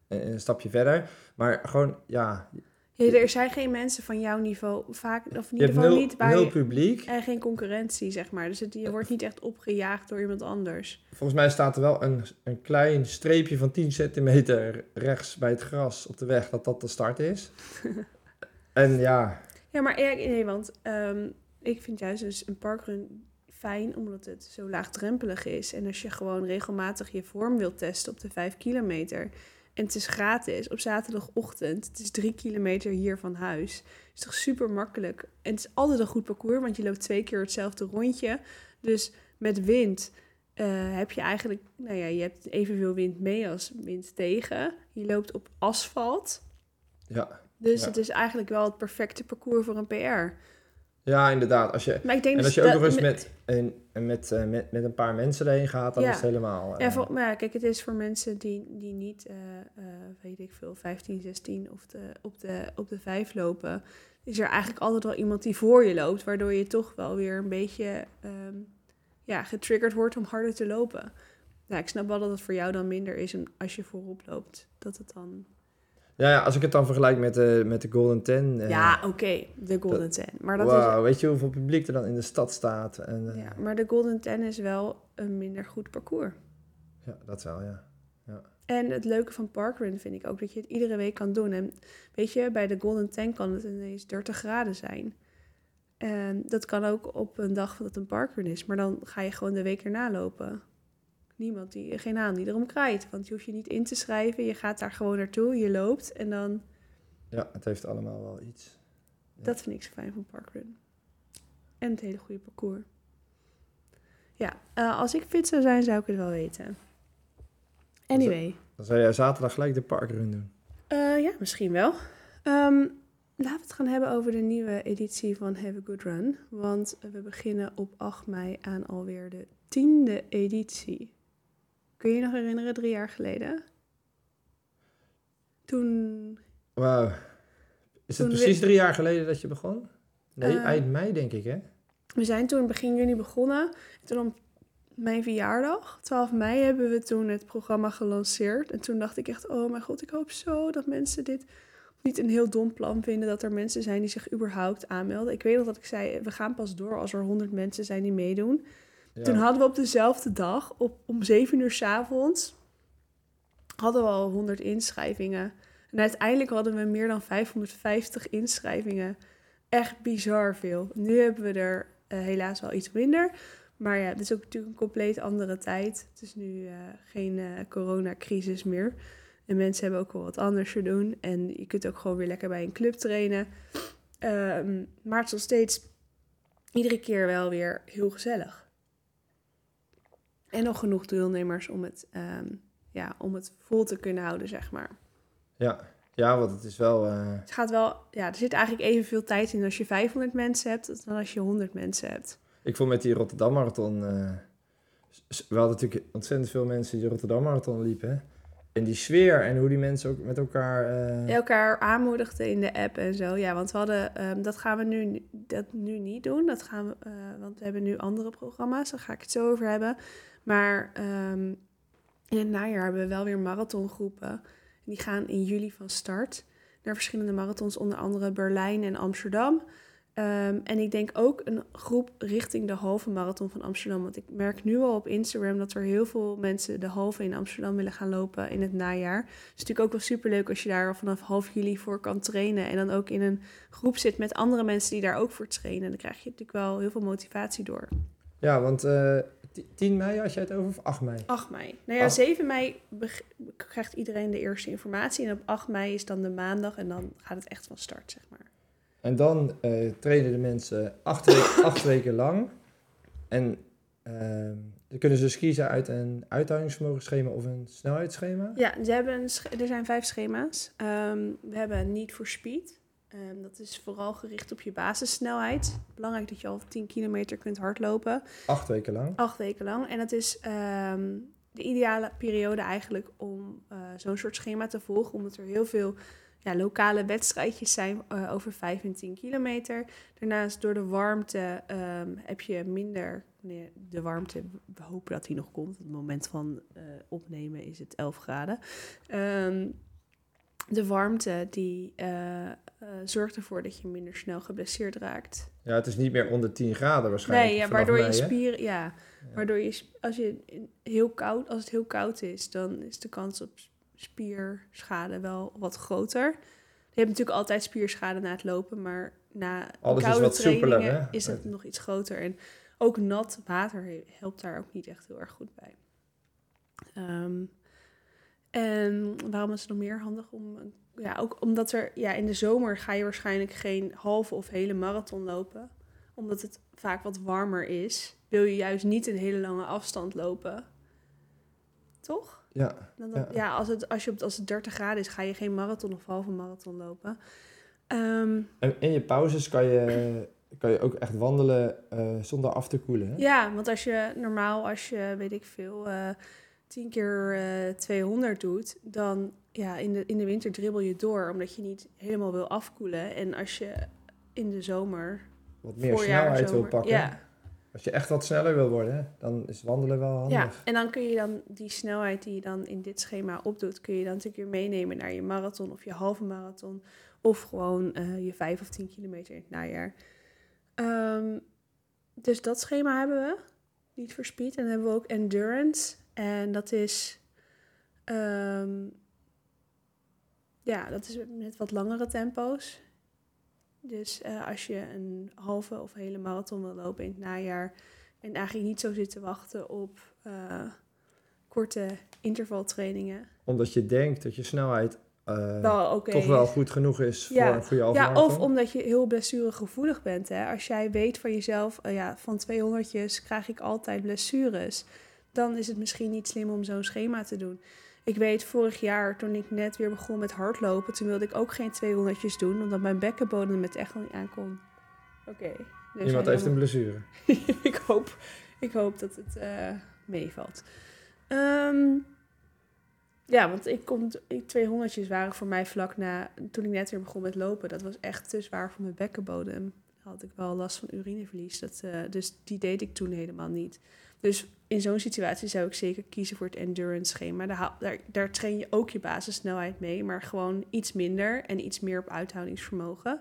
een stapje verder. Maar gewoon, ja, Ja, er zijn geen mensen van jouw niveau, vaak, of in ieder geval nul, niet bij... publiek. En geen concurrentie, zeg maar. Dus het, je wordt niet echt opgejaagd door iemand anders. Volgens mij staat er wel een, een klein streepje van 10 centimeter rechts bij het gras op de weg dat dat de start is. en ja, Ja, maar nee, want ehm, ik vind juist dus een parkrun fijn omdat het zo laagdrempelig is. En als je gewoon regelmatig je vorm wilt testen op de 5 kilometer. En het is gratis op zaterdagochtend. Het is drie kilometer hier van huis. is toch super makkelijk. En het is altijd een goed parcours, want je loopt twee keer hetzelfde rondje. Dus met wind eh, heb je eigenlijk, nou ja, je hebt evenveel wind mee als wind tegen. Je loopt op asfalt. ja, Dus Ja. het is eigenlijk wel het perfecte parcours voor een PR. Ja, inderdaad. Als je, Maar ik denk en dus als je ook nog eens met, een, met, eh, met, met een paar mensen erheen gaat, dan Ja. is het helemaal... eh, Ja, voor, maar ja, kijk, het is voor mensen die, die niet, eh, eh, weet ik veel, 15, 16 of de, op, de, op de 5 lopen, is er eigenlijk altijd wel iemand die voor je loopt, waardoor je toch wel weer een beetje ehm, ja, getriggerd wordt om harder te lopen. Nou, ik snap wel dat het voor jou dan minder is en als je voorop loopt, dat het dan... ja, ja, als ik het dan vergelijk met, de met de Golden Ten... eh, ja, oké, de Golden Ten. Maar dat wauw, weet je hoeveel publiek er dan in de stad staat? En, eh, ja, maar de Golden Ten is wel een minder goed parcours. ja, dat wel, ja. En het leuke van parkrun vind ik ook dat je het iedere week kan doen. En weet je, bij de Golden Tank kan het ineens 30 graden zijn. En dat kan ook op een dag dat het een parkrun is. Maar dan ga je gewoon de week erna lopen. Niemand die, geen haan die erom kraait. Want je hoeft je niet in te schrijven. Je gaat daar gewoon naartoe, je loopt. En dan, Ja, het heeft allemaal wel iets. Ja. dat vind ik zo fijn van parkrun. En het hele goede parcours. Ja, eh, als ik fit zou zijn, zou ik het wel weten. Anyway. Dan zou jij zaterdag gelijk de parkrun doen. Eh, ja, misschien wel. Ehm, laten we het gaan hebben over de nieuwe editie van Have a Good Run. Want we beginnen op 8 mei aan alweer de tiende editie. Kun je je nog herinneren, drie jaar geleden? Toen... Wauw. Is het precies we- drie jaar geleden dat je begon? Nee, Eh, eind mei denk ik, hè? We zijn toen begin juni begonnen. Toen op mijn verjaardag, 12 mei, hebben we toen het programma gelanceerd. En toen dacht ik echt, oh mijn god, ik hoop zo dat mensen dit niet een heel dom plan vinden. Dat er mensen zijn die zich überhaupt aanmelden. Ik weet nog dat ik zei, we gaan pas door als er 100 mensen zijn die meedoen. Toen hadden we op dezelfde dag, op, om 7 uur s avonds, hadden we al 100 inschrijvingen. En uiteindelijk hadden we meer dan 550 inschrijvingen. Echt bizar veel. Nu hebben we er eh, helaas wel iets minder. Maar ja, het is ook natuurlijk een compleet andere tijd. Het is nu eh, geen eh, coronacrisis meer. En mensen hebben ook wel wat anders te doen. En je kunt ook gewoon weer lekker bij een club trainen. Ehm, maar het is nog steeds iedere keer wel weer heel gezellig. En nog genoeg deelnemers om het, ehm, ja, om het vol te kunnen houden, zeg maar. Ja. ja, want het is wel... eh, Het gaat wel, ja, er zit eigenlijk evenveel tijd in als je 500 mensen hebt dan als je 100 mensen hebt. ik vond met die Rotterdam Marathon... s- we hadden natuurlijk ontzettend veel mensen die de Rotterdam Marathon liepen. hè. En die sfeer en hoe die mensen ook met elkaar... eh, Elkaar aanmoedigden in de app en zo. Ja, want we hadden, ehm, dat gaan we nu, dat nu niet doen. Dat gaan we, want we hebben nu andere programma's. Daar ga ik het zo over hebben. Maar ehm, in het najaar hebben we wel weer marathongroepen. Die gaan in juli van start naar verschillende marathons, onder andere Berlijn en Amsterdam. Ehm, en ik denk ook een groep richting de halve marathon van Amsterdam. Want ik merk nu al op Instagram dat er heel veel mensen de halve in Amsterdam willen gaan lopen in het najaar. Het is natuurlijk ook wel superleuk als je daar al vanaf half juli voor kan trainen. En dan ook in een groep zit met andere mensen die daar ook voor trainen. Dan krijg je natuurlijk wel heel veel motivatie door. Ja, want eh 10 mei had jij het over of 8 mei? 8 mei. Nou ja, Ach. 7 mei krijgt iedereen de eerste informatie. En op 8 mei is dan de maandag en dan gaat het echt van start, zeg maar. En dan eh, trainen de mensen acht, we- acht weken lang. En ehm, dan kunnen ze dus kiezen uit een uithoudingsvermogenschema of een snelheidsschema. Ja, ze hebben een er zijn vijf schema's. Ehm, we hebben Need for Speed. Ehm, dat is vooral gericht op je basissnelheid. Belangrijk dat je al 10 kilometer kunt hardlopen. Acht weken lang. Acht weken lang. En dat is ehm, de ideale periode eigenlijk om eh, zo'n soort schema te volgen. Omdat er heel veel ja, lokale wedstrijdjes zijn eh, over 5 en 10 kilometer. Daarnaast door de warmte ehm, heb je minder... Nee, de warmte, we hopen dat die nog komt. Op het moment van eh, opnemen is het 11 graden. De warmte die eh, eh, zorgt ervoor dat je minder snel geblesseerd raakt. Ja, het is niet meer onder 10 graden waarschijnlijk. Nee, ja, waardoor je mei, spieren, ja, waardoor je, als je heel koud, als het heel koud is, dan is de kans op spierschade wel wat groter. Je hebt natuurlijk altijd spierschade na het lopen, maar na Alles is koude wat soepeler, trainingen is het nog iets groter. En ook nat water he- helpt daar ook niet echt heel erg goed bij. Ehm, en waarom is het nog meer handig om... Ja, ook omdat er... Ja, in de zomer ga je waarschijnlijk geen halve of hele marathon lopen. Omdat het vaak wat warmer is. Wil je juist niet een hele lange afstand lopen. Toch? Ja, Dan dat- Ja. ja, als, het, als, je op, als het 30 graden is, ga je geen marathon of halve marathon lopen. Ehm, en in je pauzes kan je, kan je ook echt wandelen eh, zonder af te koelen. Hè? Ja, want als je normaal, als je weet ik veel, eh 10 keer eh 200 doet, dan ja, in de, in de winter dribbel je door, omdat je niet helemaal wil afkoelen. En als je in de zomer, Wat meer snelheid wil pakken. Ja, Als je echt wat sneller wil worden, dan is wandelen wel handig. ja, en dan kun je dan die snelheid die je dan in dit schema opdoet, kun je dan natuurlijk weer meenemen naar je marathon of je halve marathon. Of gewoon eh, je 5 of 10 kilometer in het najaar. Ehm, dus dat schema hebben we. Niet voor speed. En dan hebben we ook endurance. En dat is... ehm, ja, dat is met wat langere tempo's. Dus eh, als je een halve of hele marathon wil lopen in het najaar... en eigenlijk niet zo zit te wachten op eh, korte intervaltrainingen... Omdat je denkt dat je snelheid eh, wel toch wel goed genoeg is Ja. voor goede halve Ja, of omdat je heel blessuregevoelig bent. Hè? Als jij weet van jezelf, eh, ja, van 200 krijg ik altijd blessures. Dan is het misschien niet slim om zo'n schema te doen. Ik weet vorig jaar, toen ik net weer begon met hardlopen, toen wilde ik ook geen 200 doen, omdat mijn bekkenbodem het echt al niet aankon. Oké. dus Iemand heeft een blessure. ik, hoop, ik hoop dat het eh, meevalt. Ehm, ja, want ik kom, ik, 200 waren voor mij vlak na, toen ik net weer begon met lopen. Dat was echt te zwaar voor mijn bekkenbodem. Had ik wel last van urineverlies. Dat, eh, dus die deed ik toen helemaal niet. Dus in zo'n situatie zou ik zeker kiezen voor het endurance schema. Daar, daar, daar train je ook je basissnelheid mee, maar gewoon iets minder en iets meer op uithoudingsvermogen.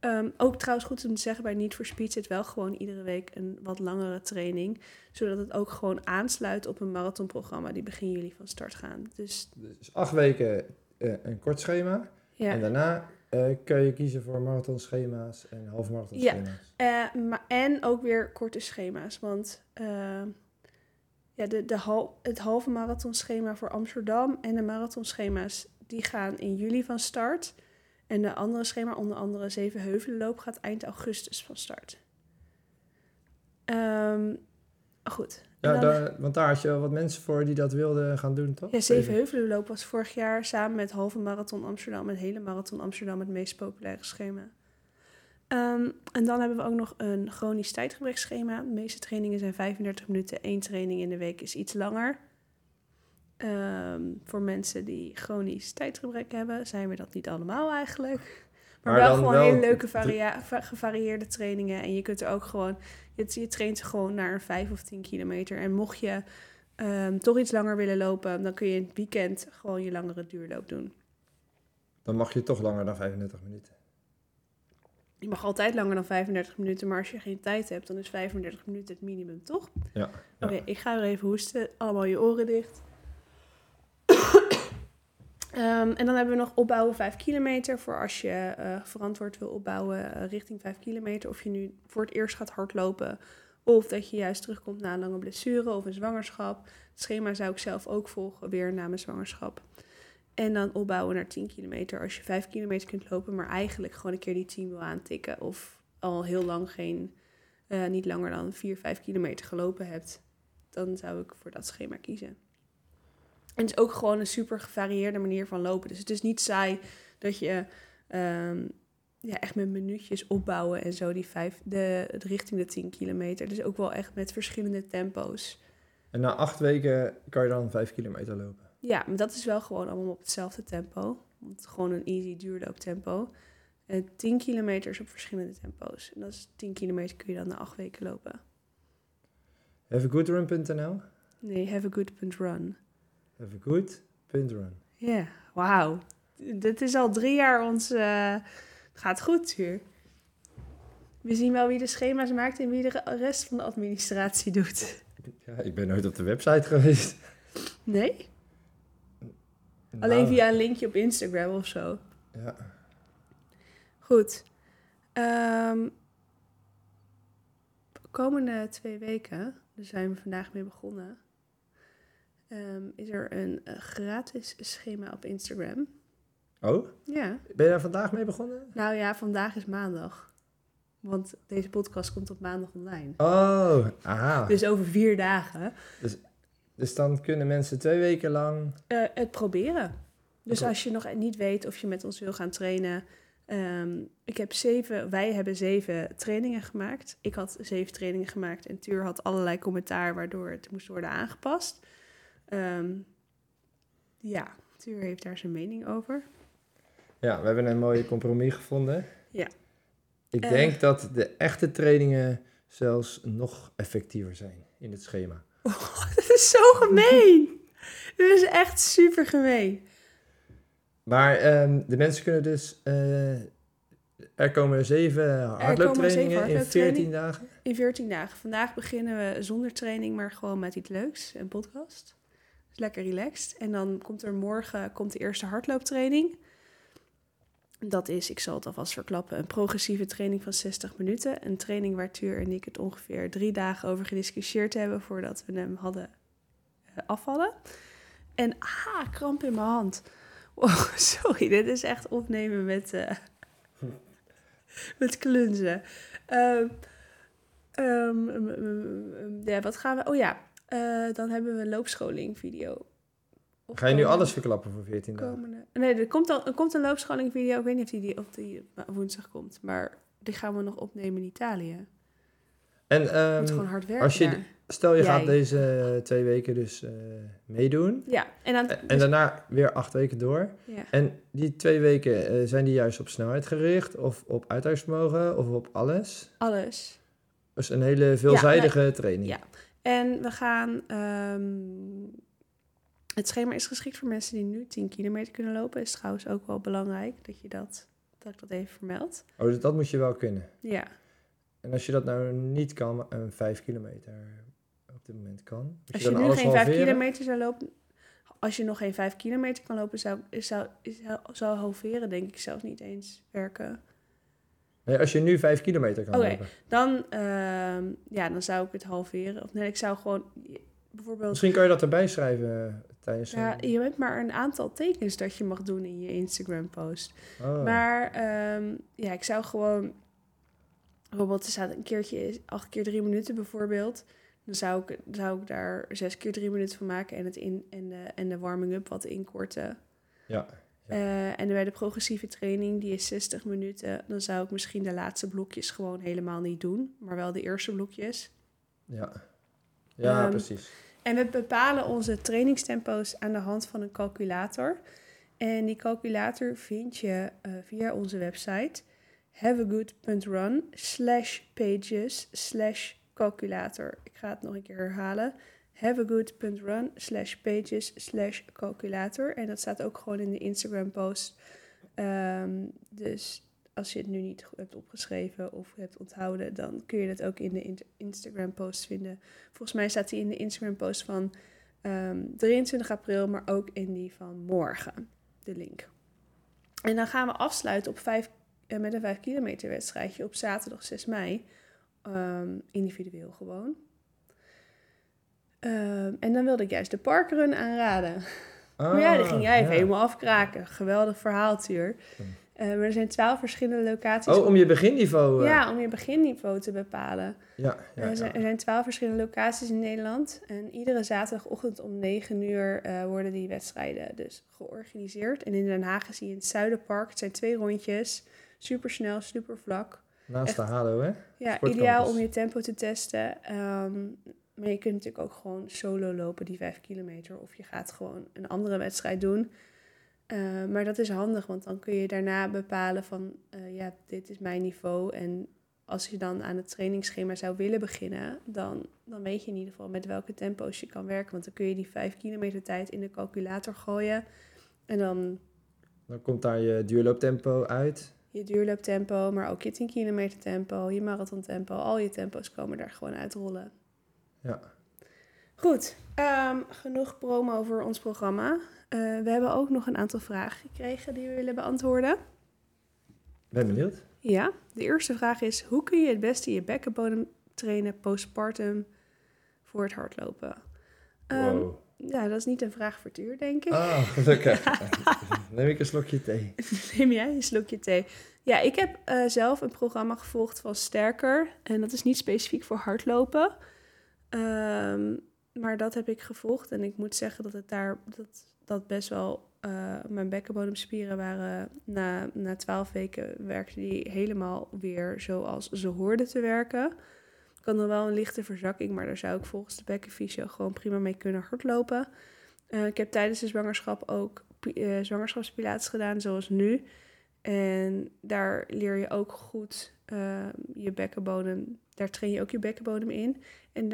Ehm, ook trouwens goed om te zeggen, bij Need for Speed zit wel gewoon iedere week een wat langere training. Zodat het ook gewoon aansluit op een marathonprogramma die begin juli van start gaan. Dus Dus acht weken eh, een kort schema. En ja. daarna eh, kun je kiezen voor marathonschema's en halve marathonschema's. Eh, en ook weer korte schema's. Want eh, ja, de, de het halve marathonschema voor Amsterdam en de marathonschema's die gaan in juli van start. En de andere schema, onder andere Zevenheuvelenloop, gaat eind augustus van start. Ehm, goed. En Ja, dan- daar, want daar had je wel wat mensen voor die dat wilden gaan doen, toch? Ja, Zevenheuvelenloop was vorig jaar samen met halve marathon Amsterdam en hele marathon Amsterdam het meest populaire schema. Ehm, en dan hebben we ook nog een chronisch tijdgebrekschema. De meeste trainingen zijn 35 minuten. Eén training in de week is iets langer. Ehm, voor mensen die chronisch tijdgebrek hebben, zijn we dat niet allemaal eigenlijk. Maar, Maar wel dan gewoon wel hele leuke varia- gevarieerde trainingen. En je kunt er ook gewoon, je, je traint gewoon naar een 5 of 10 kilometer. En mocht je ehm, toch iets langer willen lopen, dan kun je in het weekend gewoon je langere duurloop doen. Dan mag je toch langer dan 35 minuten. Je mag altijd langer dan 35 minuten, maar als je geen tijd hebt, dan is 35 minuten het minimum, toch? Ja. ja. Oké, ik ga weer even hoesten. Allemaal je oren dicht. Ehm, en dan hebben we nog opbouwen 5 kilometer. Voor als je eh, verantwoord wil opbouwen eh, richting 5 kilometer. Of je nu voor het eerst gaat hardlopen. Of dat je juist terugkomt na een lange blessure of een zwangerschap. Het schema zou ik zelf ook volgen, weer na mijn zwangerschap. En dan opbouwen naar 10 kilometer. Als je 5 kilometer kunt lopen, maar eigenlijk gewoon een keer die 10 wil aantikken. Of al heel lang geen, eh, niet langer dan 4, 5 kilometer gelopen hebt. Dan zou ik voor dat schema kiezen. En het is ook gewoon een super gevarieerde manier van lopen. Dus het is niet saai dat je ehm, ja, echt met minuutjes opbouwen en zo die vijf, de, richting de 10 kilometer. Dus ook wel echt met verschillende tempo's. En na acht weken kan je dan 5 kilometer lopen. Ja, maar dat is wel gewoon allemaal op hetzelfde tempo. Want gewoon een easy duurlooptempo. En 10 kilometer is op verschillende tempo's. En dat is 10 kilometer kun je dan na 8 weken lopen. Haveagoodrun.nl Nee, have a good. Ja, wauw. dit is al drie jaar ons... eh, gaat goed, Tuur. We zien wel wie de schema's maakt en wie de rest van de administratie doet. Ja, ik ben nooit op de website geweest. Nee? Alleen Nou, via een linkje op Instagram of zo. Ja. Goed. Ehm, komende twee weken, daar zijn we vandaag mee begonnen, ehm, is er een eh, gratis schema op Instagram. Oh, Ja. ben je daar vandaag mee begonnen? Nou ja, vandaag is maandag. Want deze podcast komt op maandag online. Oh, aha. Dus over vier dagen Dus dan kunnen mensen twee weken lang... eh, het proberen. Dus als je nog niet weet of je met ons wil gaan trainen. ehm, ik heb zeven, wij hebben zeven trainingen gemaakt. Ik had zeven trainingen gemaakt en Tuur had allerlei commentaar waardoor het moest worden aangepast. Ehm, ja, Tuur heeft daar zijn mening over. Ja, we hebben een mooie compromis gevonden. Ja. Ik Eh. denk dat de echte trainingen zelfs nog effectiever zijn in het schema. Dat is zo gemeen! Dit is echt super gemeen. Maar ehm, de mensen kunnen dus... eh, er komen zeven hardlooptrainingen in hardlooptrainingen. 14 dagen. In 14 dagen. Vandaag beginnen we zonder training, maar gewoon met iets leuks, een podcast. Lekker relaxed. En dan komt er morgen komt de eerste hardlooptraining. Dat is, ik zal het alvast verklappen, een progressieve training van 60 minuten. Een training waar Tuur en ik het ongeveer drie dagen over gediscussieerd hebben voordat we hem hadden eh, afvallen. En ah, kramp in mijn hand. Wow, sorry, dit is echt opnemen met, eh, met klunzen. Ehm, ja, wat gaan we... Oh ja, eh, dan hebben we een loopscholing video. Of Ga je nu alles verklappen voor 14 dagen? Nee, er komt, dan, er komt een loopscholing video. Ik weet niet of die, die op die woensdag komt. Maar die gaan we nog opnemen in Italië. En Je ehm, moet gewoon hard werken als je daar. stel je Jij. gaat deze twee weken dus eh, meedoen. Ja, en dan... En dus- daarna weer acht weken door. ja. En die twee weken, eh, zijn die juist op snelheid gericht? Of op uithoudingsvermogen? Of op alles? Alles. Dus een hele veelzijdige training. Ja. En we gaan... ehm, het schema is geschikt voor mensen die nu 10 kilometer kunnen lopen. Is trouwens ook wel belangrijk dat je dat... Dat ik dat even vermeld. Oh, dus dat moet je wel kunnen. Ja. En als je dat nou niet kan, een vijf kilometer op dit moment kan. Als je nu geen 5 halveren? kilometer zou lopen... Als je nog geen 5 kilometer kan lopen, zou, zou, zou, zou halveren denk ik zelfs niet eens werken. Nee, als je nu vijf kilometer kan lopen. Dan, ehm, ja, dan zou ik het halveren. Of nee, ik zou gewoon bijvoorbeeld... Misschien kan je dat erbij schrijven tijdens Ja, een... je hebt maar een aantal tekens dat je mag doen in je Instagram-post. Oh. Maar ehm, ja, ik zou gewoon... Bijvoorbeeld, er staat een keertje 8 keer 3 minuten bijvoorbeeld. Dan zou ik, zou ik daar 6 keer 3 minuten van maken en, het in, en, de, en de warming-up wat inkorten. Ja. Eh, en bij de progressieve training, die is 60 minuten, dan zou ik misschien de laatste blokjes gewoon helemaal niet doen, maar wel de eerste blokjes. Ja, ja Ehm, precies. En we bepalen onze trainingstempo's aan de hand van een calculator. En die calculator vind je eh, via onze website haveagood.run slash pages slash calculator. Ik ga het nog een keer herhalen. haveagood.run slash pages slash calculator. En dat staat ook gewoon in de Instagram post. Ehm, dus als je het nu niet hebt opgeschreven of hebt onthouden, dan kun je dat ook in de Instagram post vinden. Volgens mij staat die in de Instagram post van ehm, 23 april, maar ook in die van morgen, de link. En dan gaan we afsluiten op vijf, eh, met een 5 kilometer wedstrijdje op zaterdag 6 mei. Ehm, individueel gewoon. Ehm, en dan wilde ik juist de parkrun aanraden. maar ja, die ging jij even Ah, ja. helemaal afkraken. Geweldig verhaal, Tuur. Hm. Eh, maar er zijn twaalf verschillende locaties. Oh, om je beginniveau... eh, Ja, om je beginniveau te bepalen. ja, ja, er, zijn, er zijn twaalf verschillende locaties in Nederland. En iedere zaterdagochtend om 9 uur eh, worden die wedstrijden dus georganiseerd. En in Den Haag is die in het Zuiderpark. Het zijn twee rondjes. Super snel, super vlak. Naast de Halo, hè? Ja, ideaal om je tempo te testen. Ehm, maar je kunt natuurlijk ook gewoon solo lopen, die 5 kilometer. Of je gaat gewoon een andere wedstrijd doen. Eh, maar dat is handig, want dan kun je daarna bepalen van... eh, ja, dit is mijn niveau. En als je dan aan het trainingsschema zou willen beginnen... Dan, dan weet je in ieder geval met welke tempo's je kan werken. Want dan kun je die 5 kilometer tijd in de calculator gooien. En dan Dan komt daar je duurlooptempo uit. Je duurlooptempo, maar ook je 10 kilometer tempo, je marathontempo. Al je tempo's komen daar gewoon uitrollen. Ja. Goed, ehm, genoeg promo over ons programma. Eh, we hebben ook nog een aantal vragen gekregen die we willen beantwoorden. Ben benieuwd. Ja, de eerste vraag is: hoe kun je het beste je bekkenbodem trainen postpartum voor het hardlopen? Wow. ja, dat is niet een vraag voor Tuur, denk ik. Ah, gelukkig. Neem ik een slokje thee. Neem jij een slokje thee? Ja, ik heb eh, zelf een programma gevolgd van Sterker. En dat is niet specifiek voor hardlopen. Ehm, maar dat heb ik gevolgd. En ik moet zeggen dat het daar dat, dat best wel. eh, mijn bekkenbodemspieren waren na, na 12 weken werkte die helemaal weer zoals ze hoorden te werken. Ik had nog wel een lichte verzakking, maar daar zou ik volgens de bekkenfysio gewoon prima mee kunnen hardlopen. Eh, ik heb tijdens de zwangerschap ook eh, zwangerschapspilates gedaan, zoals nu. En daar leer je ook goed eh, je bekkenbodem, daar train je ook je bekkenbodem in. En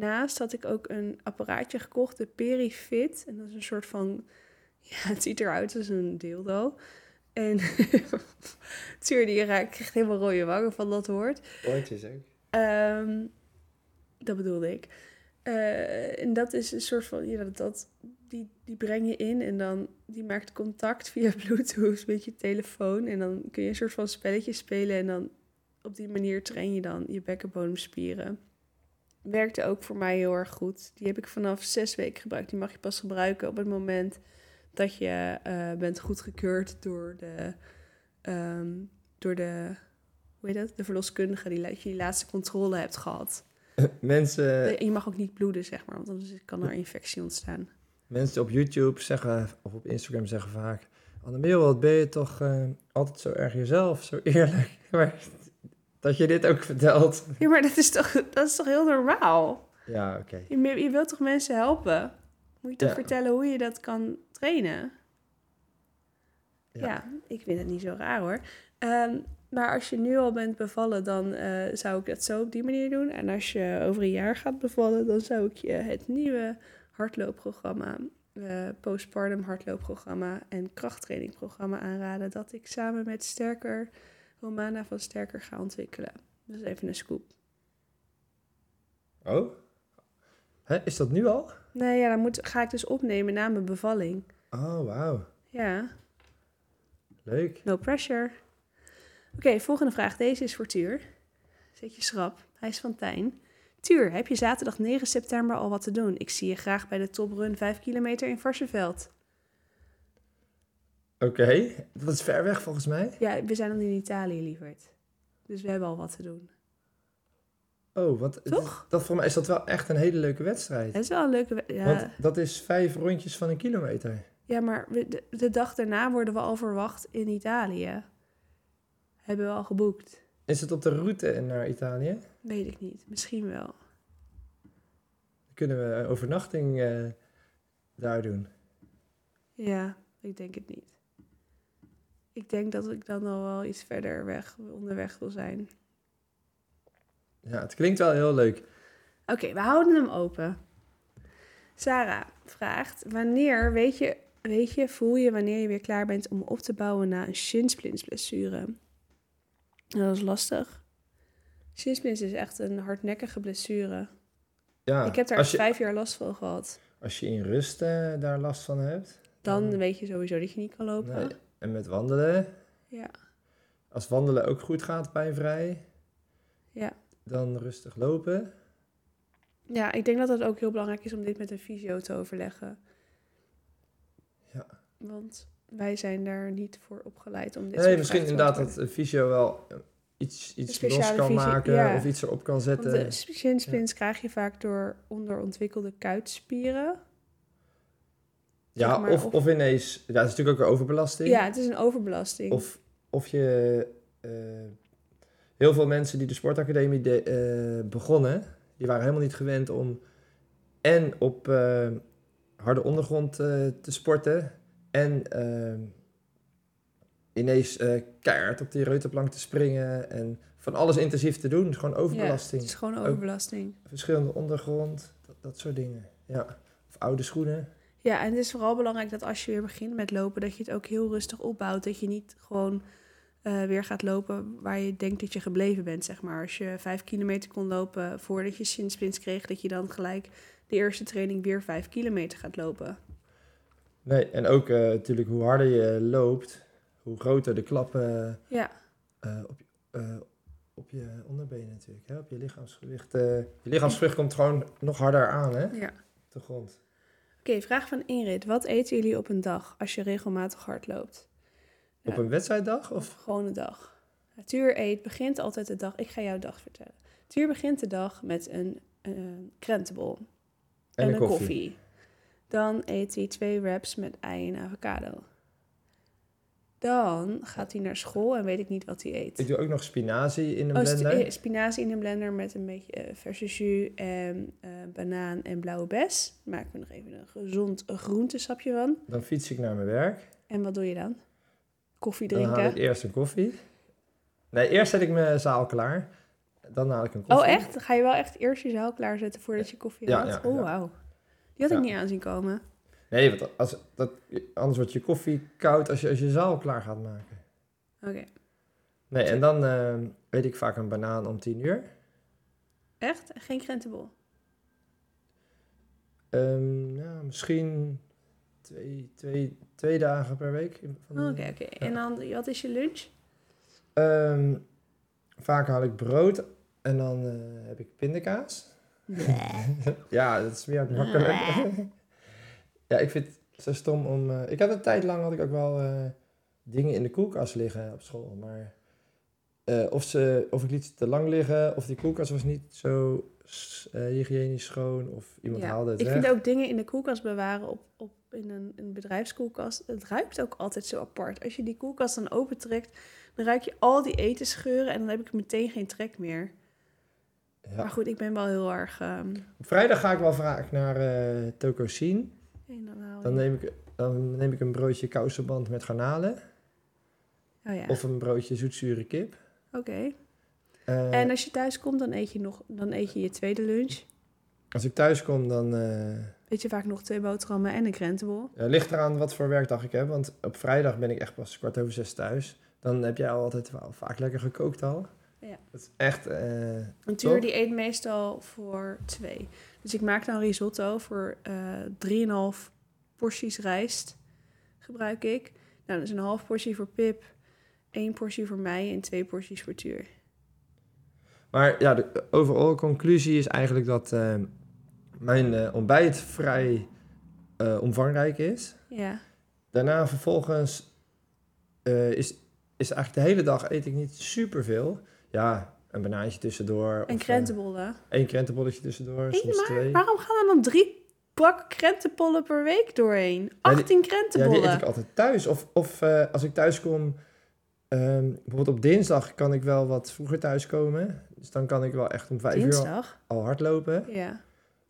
daarnaast had ik ook een apparaatje gekocht, de Perifit. En dat is een soort van, ja, het ziet eruit als een dildo. En Tuur, die raakt krijgt helemaal rode wangen van dat woord. Oortjes ook. Ehm, dat bedoelde ik. Eh, en dat is een soort van, ja, dat, dat, die, die breng je in en dan die maakt contact via Bluetooth met je telefoon. En dan kun je een soort van spelletje spelen en dan op die manier train je dan je bekkenbodemspieren. Werkte ook voor mij heel erg goed. Die heb ik vanaf zes weken gebruikt. Die mag je pas gebruiken op het moment dat je eh, bent goedgekeurd door de, ehm, door de, hoe heet dat? De verloskundige die je die laatste controle hebt gehad. Mensen, En je mag ook niet bloeden, zeg maar, want anders kan er infectie ontstaan. mensen op YouTube zeggen, of op Instagram zeggen vaak... Annemeel, wat ben je toch eh, altijd zo erg jezelf, zo eerlijk. Maar dat je dit ook vertelt. Ja, maar dat is toch, dat is toch heel normaal? Ja, oké. Je, je wilt toch mensen helpen? Moet je toch Ja. vertellen hoe je dat kan trainen? Ja, Ja. ik vind het niet zo raar hoor. Ehm, maar als je nu al bent bevallen, dan eh, zou ik dat zo op die manier doen. En als je over een jaar gaat bevallen, dan zou ik je het nieuwe hardloopprogramma, eh, postpartum hardloopprogramma en krachttrainingprogramma aanraden. Dat ik samen met Sterker, Romana van Sterker ga ontwikkelen. Dat is even een scoop. Oh? Hè, is dat nu al? Nee, ja, dan moet, ga ik dus opnemen na mijn bevalling. Oh, wauw. Ja, Leuk. no pressure. Oké, volgende vraag. Deze is voor Tuur. Zet je schrap. Hij is van Tijn. Tuur, heb je zaterdag 9 september al wat te doen? Ik zie je graag bij de toprun 5 kilometer in Varsenveld. Oké, dat is ver weg volgens mij. Ja, we zijn dan in Italië, lieverd. Dus we hebben al wat te doen. Oh, want het is- Toch? dat voor mij is dat wel echt een hele leuke wedstrijd. Het is wel een leuke... we- Ja, Want dat is vijf rondjes van een kilometer. ja maar we- de, de dag daarna worden we al verwacht in Italië. Hebben we al geboekt. Is het op de route naar Italië? Weet ik niet. Misschien wel. Kunnen we overnachting eh, daar doen. Ja, ik denk het niet. Ik denk dat ik dan al wel iets verder weg onderweg wil zijn. Ja, het klinkt wel heel leuk. Oké, we houden hem open. Sarah vraagt: Wanneer weet je, weet je, voel je wanneer je weer klaar bent om op te bouwen na een shinsplintsblessure? Dat is lastig. Shinsplints is echt een hardnekkige blessure. Ja, ik heb daar je, vijf jaar last van gehad. als je in rust eh, daar last van hebt. Dan weet je sowieso dat je niet kan lopen. Nee, en met wandelen. Ja. Als wandelen ook goed gaat pijnvrij, Ja. dan rustig lopen. ja, ik denk dat het ook heel belangrijk is om dit met een fysio te overleggen. Ja. Want wij zijn daar niet voor opgeleid om dit Nee, misschien inderdaad dat een fysio wel eh, iets, iets los kan maken ja. of iets erop kan Want zetten. de shinsplints krijg je vaak door onderontwikkelde kuitspieren. Ja, maar, of, of- of ineens, ja, dat is natuurlijk ook een overbelasting. Ja, het is een overbelasting. Of, of je, eh, heel veel mensen die de sportacademie de, eh, begonnen, die waren helemaal niet gewend om en op eh, harde ondergrond te sporten en ineens keihard op die reuterplank te springen en van alles intensief te doen. Gewoon ja, overbelasting. het is gewoon overbelasting. Verschillende ondergrond, dat, dat soort dingen. Ja. Of oude schoenen. Ja, en het is vooral belangrijk dat als je weer begint met lopen, dat je het ook heel rustig opbouwt. Dat je niet gewoon eh, weer gaat lopen waar je denkt dat je gebleven bent, zeg maar. Als je vijf kilometer kon lopen voordat je shinsplints kreeg, dat je dan gelijk de eerste training weer vijf kilometer gaat lopen. Nee, en ook eh, natuurlijk hoe harder je loopt, hoe groter de klappen Ja, eh, op, je- op je onderbenen natuurlijk. Hè? Op je lichaamsgewicht. je lichaamsgewicht komt gewoon nog harder aan, hè? ja. Op de grond. Oké, vraag van Ingrid. Wat eten jullie op een dag als je regelmatig hard loopt? Op Ja. een wedstrijddag? Of gewoon een dag. Ja, Tuur eet, begint altijd de dag. Ik ga jouw dag vertellen. Tuur begint de dag met een eh, krentenbol En, en, een een koffie. koffie. Dan eet hij twee wraps met ei en avocado. Dan gaat hij naar school en weet ik niet wat hij eet. Ik doe ook nog spinazie in een Oh, blender. eh, spinazie in een blender met een beetje eh, verse jus en eh, banaan en blauwe bes. Maken we nog even een gezond groentesapje van. Dan fiets ik naar mijn werk. En wat doe je dan? Koffie Dan haal ik drinken. eerst een koffie. Nee, eerst zet ik mijn zaal klaar. Dan haal ik een koffie. Oh, echt? Dan ga je wel echt eerst je zaal klaarzetten voordat je koffie Ja, haalt? ja, oh, ja. wauw. Die had ik niet aanzien komen. Nee, want als, dat, anders wordt je koffie koud als je, als je zaal klaar gaat maken. Oké. Nee, en dan eh, eet ik vaak een banaan om tien uur. Echt? En Geen krentenbol? Ehm, ja, misschien twee, twee, twee dagen per week. Oh, Oké, oké. En dan, wat is je lunch? Ehm, vaak haal ik brood en dan eh, heb ik pindakaas. ja, dat is meer makkelijk. ja, ik vind het zo stom om... eh, ik had een tijd lang had ik ook wel eh, dingen in de koelkast liggen op school. Maar eh, of, ze, of ik liet ze te lang liggen, of die koelkast was niet zo hygiënisch schoon, of iemand Ja, haalde het ik weg. vind ook dingen in de koelkast bewaren op, op, in een, een bedrijfskoelkast. Het ruikt ook altijd zo apart. Als je die koelkast dan opentrekt, dan ruik je al die etensgeuren en dan heb ik meteen geen trek meer. Ja. Maar goed, ik ben wel heel erg... ehm Op vrijdag ga ik wel vaak naar eh Tokosien. Dan neem, ik, dan neem ik een broodje kousenband met garnalen. Oh ja, Of een broodje zoetzure kip. oké. Eh, En als je thuis komt, dan eet je, nog, dan eet je je tweede lunch. Als ik thuis kom, dan eh Eet je vaak nog twee boterhammen en een krentenbol. ja, ligt eraan wat voor werkdag ik heb. Want op vrijdag ben ik echt pas kwart over zes thuis. Dan heb jij al altijd wel vaak lekker gekookt al. Ja. Dat is echt... eh, Een tuur die eet meestal voor twee. Dus ik maak dan risotto voor eh 3,5 porties rijst. Gebruik ik. Nou, dat is een half portie voor Pip, één portie voor mij en twee porties voor Tuur. Maar ja, de overal conclusie is eigenlijk dat eh, mijn eh, ontbijt vrij omvangrijk is. Ja, Daarna vervolgens is, is eigenlijk de hele dag eet ik niet superveel. Ja, een banaantje tussendoor. en of, eh, krentenbollen. één krentenbolletje tussendoor, Eén soms maar? twee. Waarom gaan er dan drie bakken krentenbollen per week doorheen? 18 Ja, krentenbollen. die eet ik altijd thuis. Of, of eh, als ik thuis kom, ehm, bijvoorbeeld op dinsdag kan ik wel wat vroeger thuiskomen. Dus dan kan ik wel echt om vijf uur Dinsdag? al hardlopen. Ja.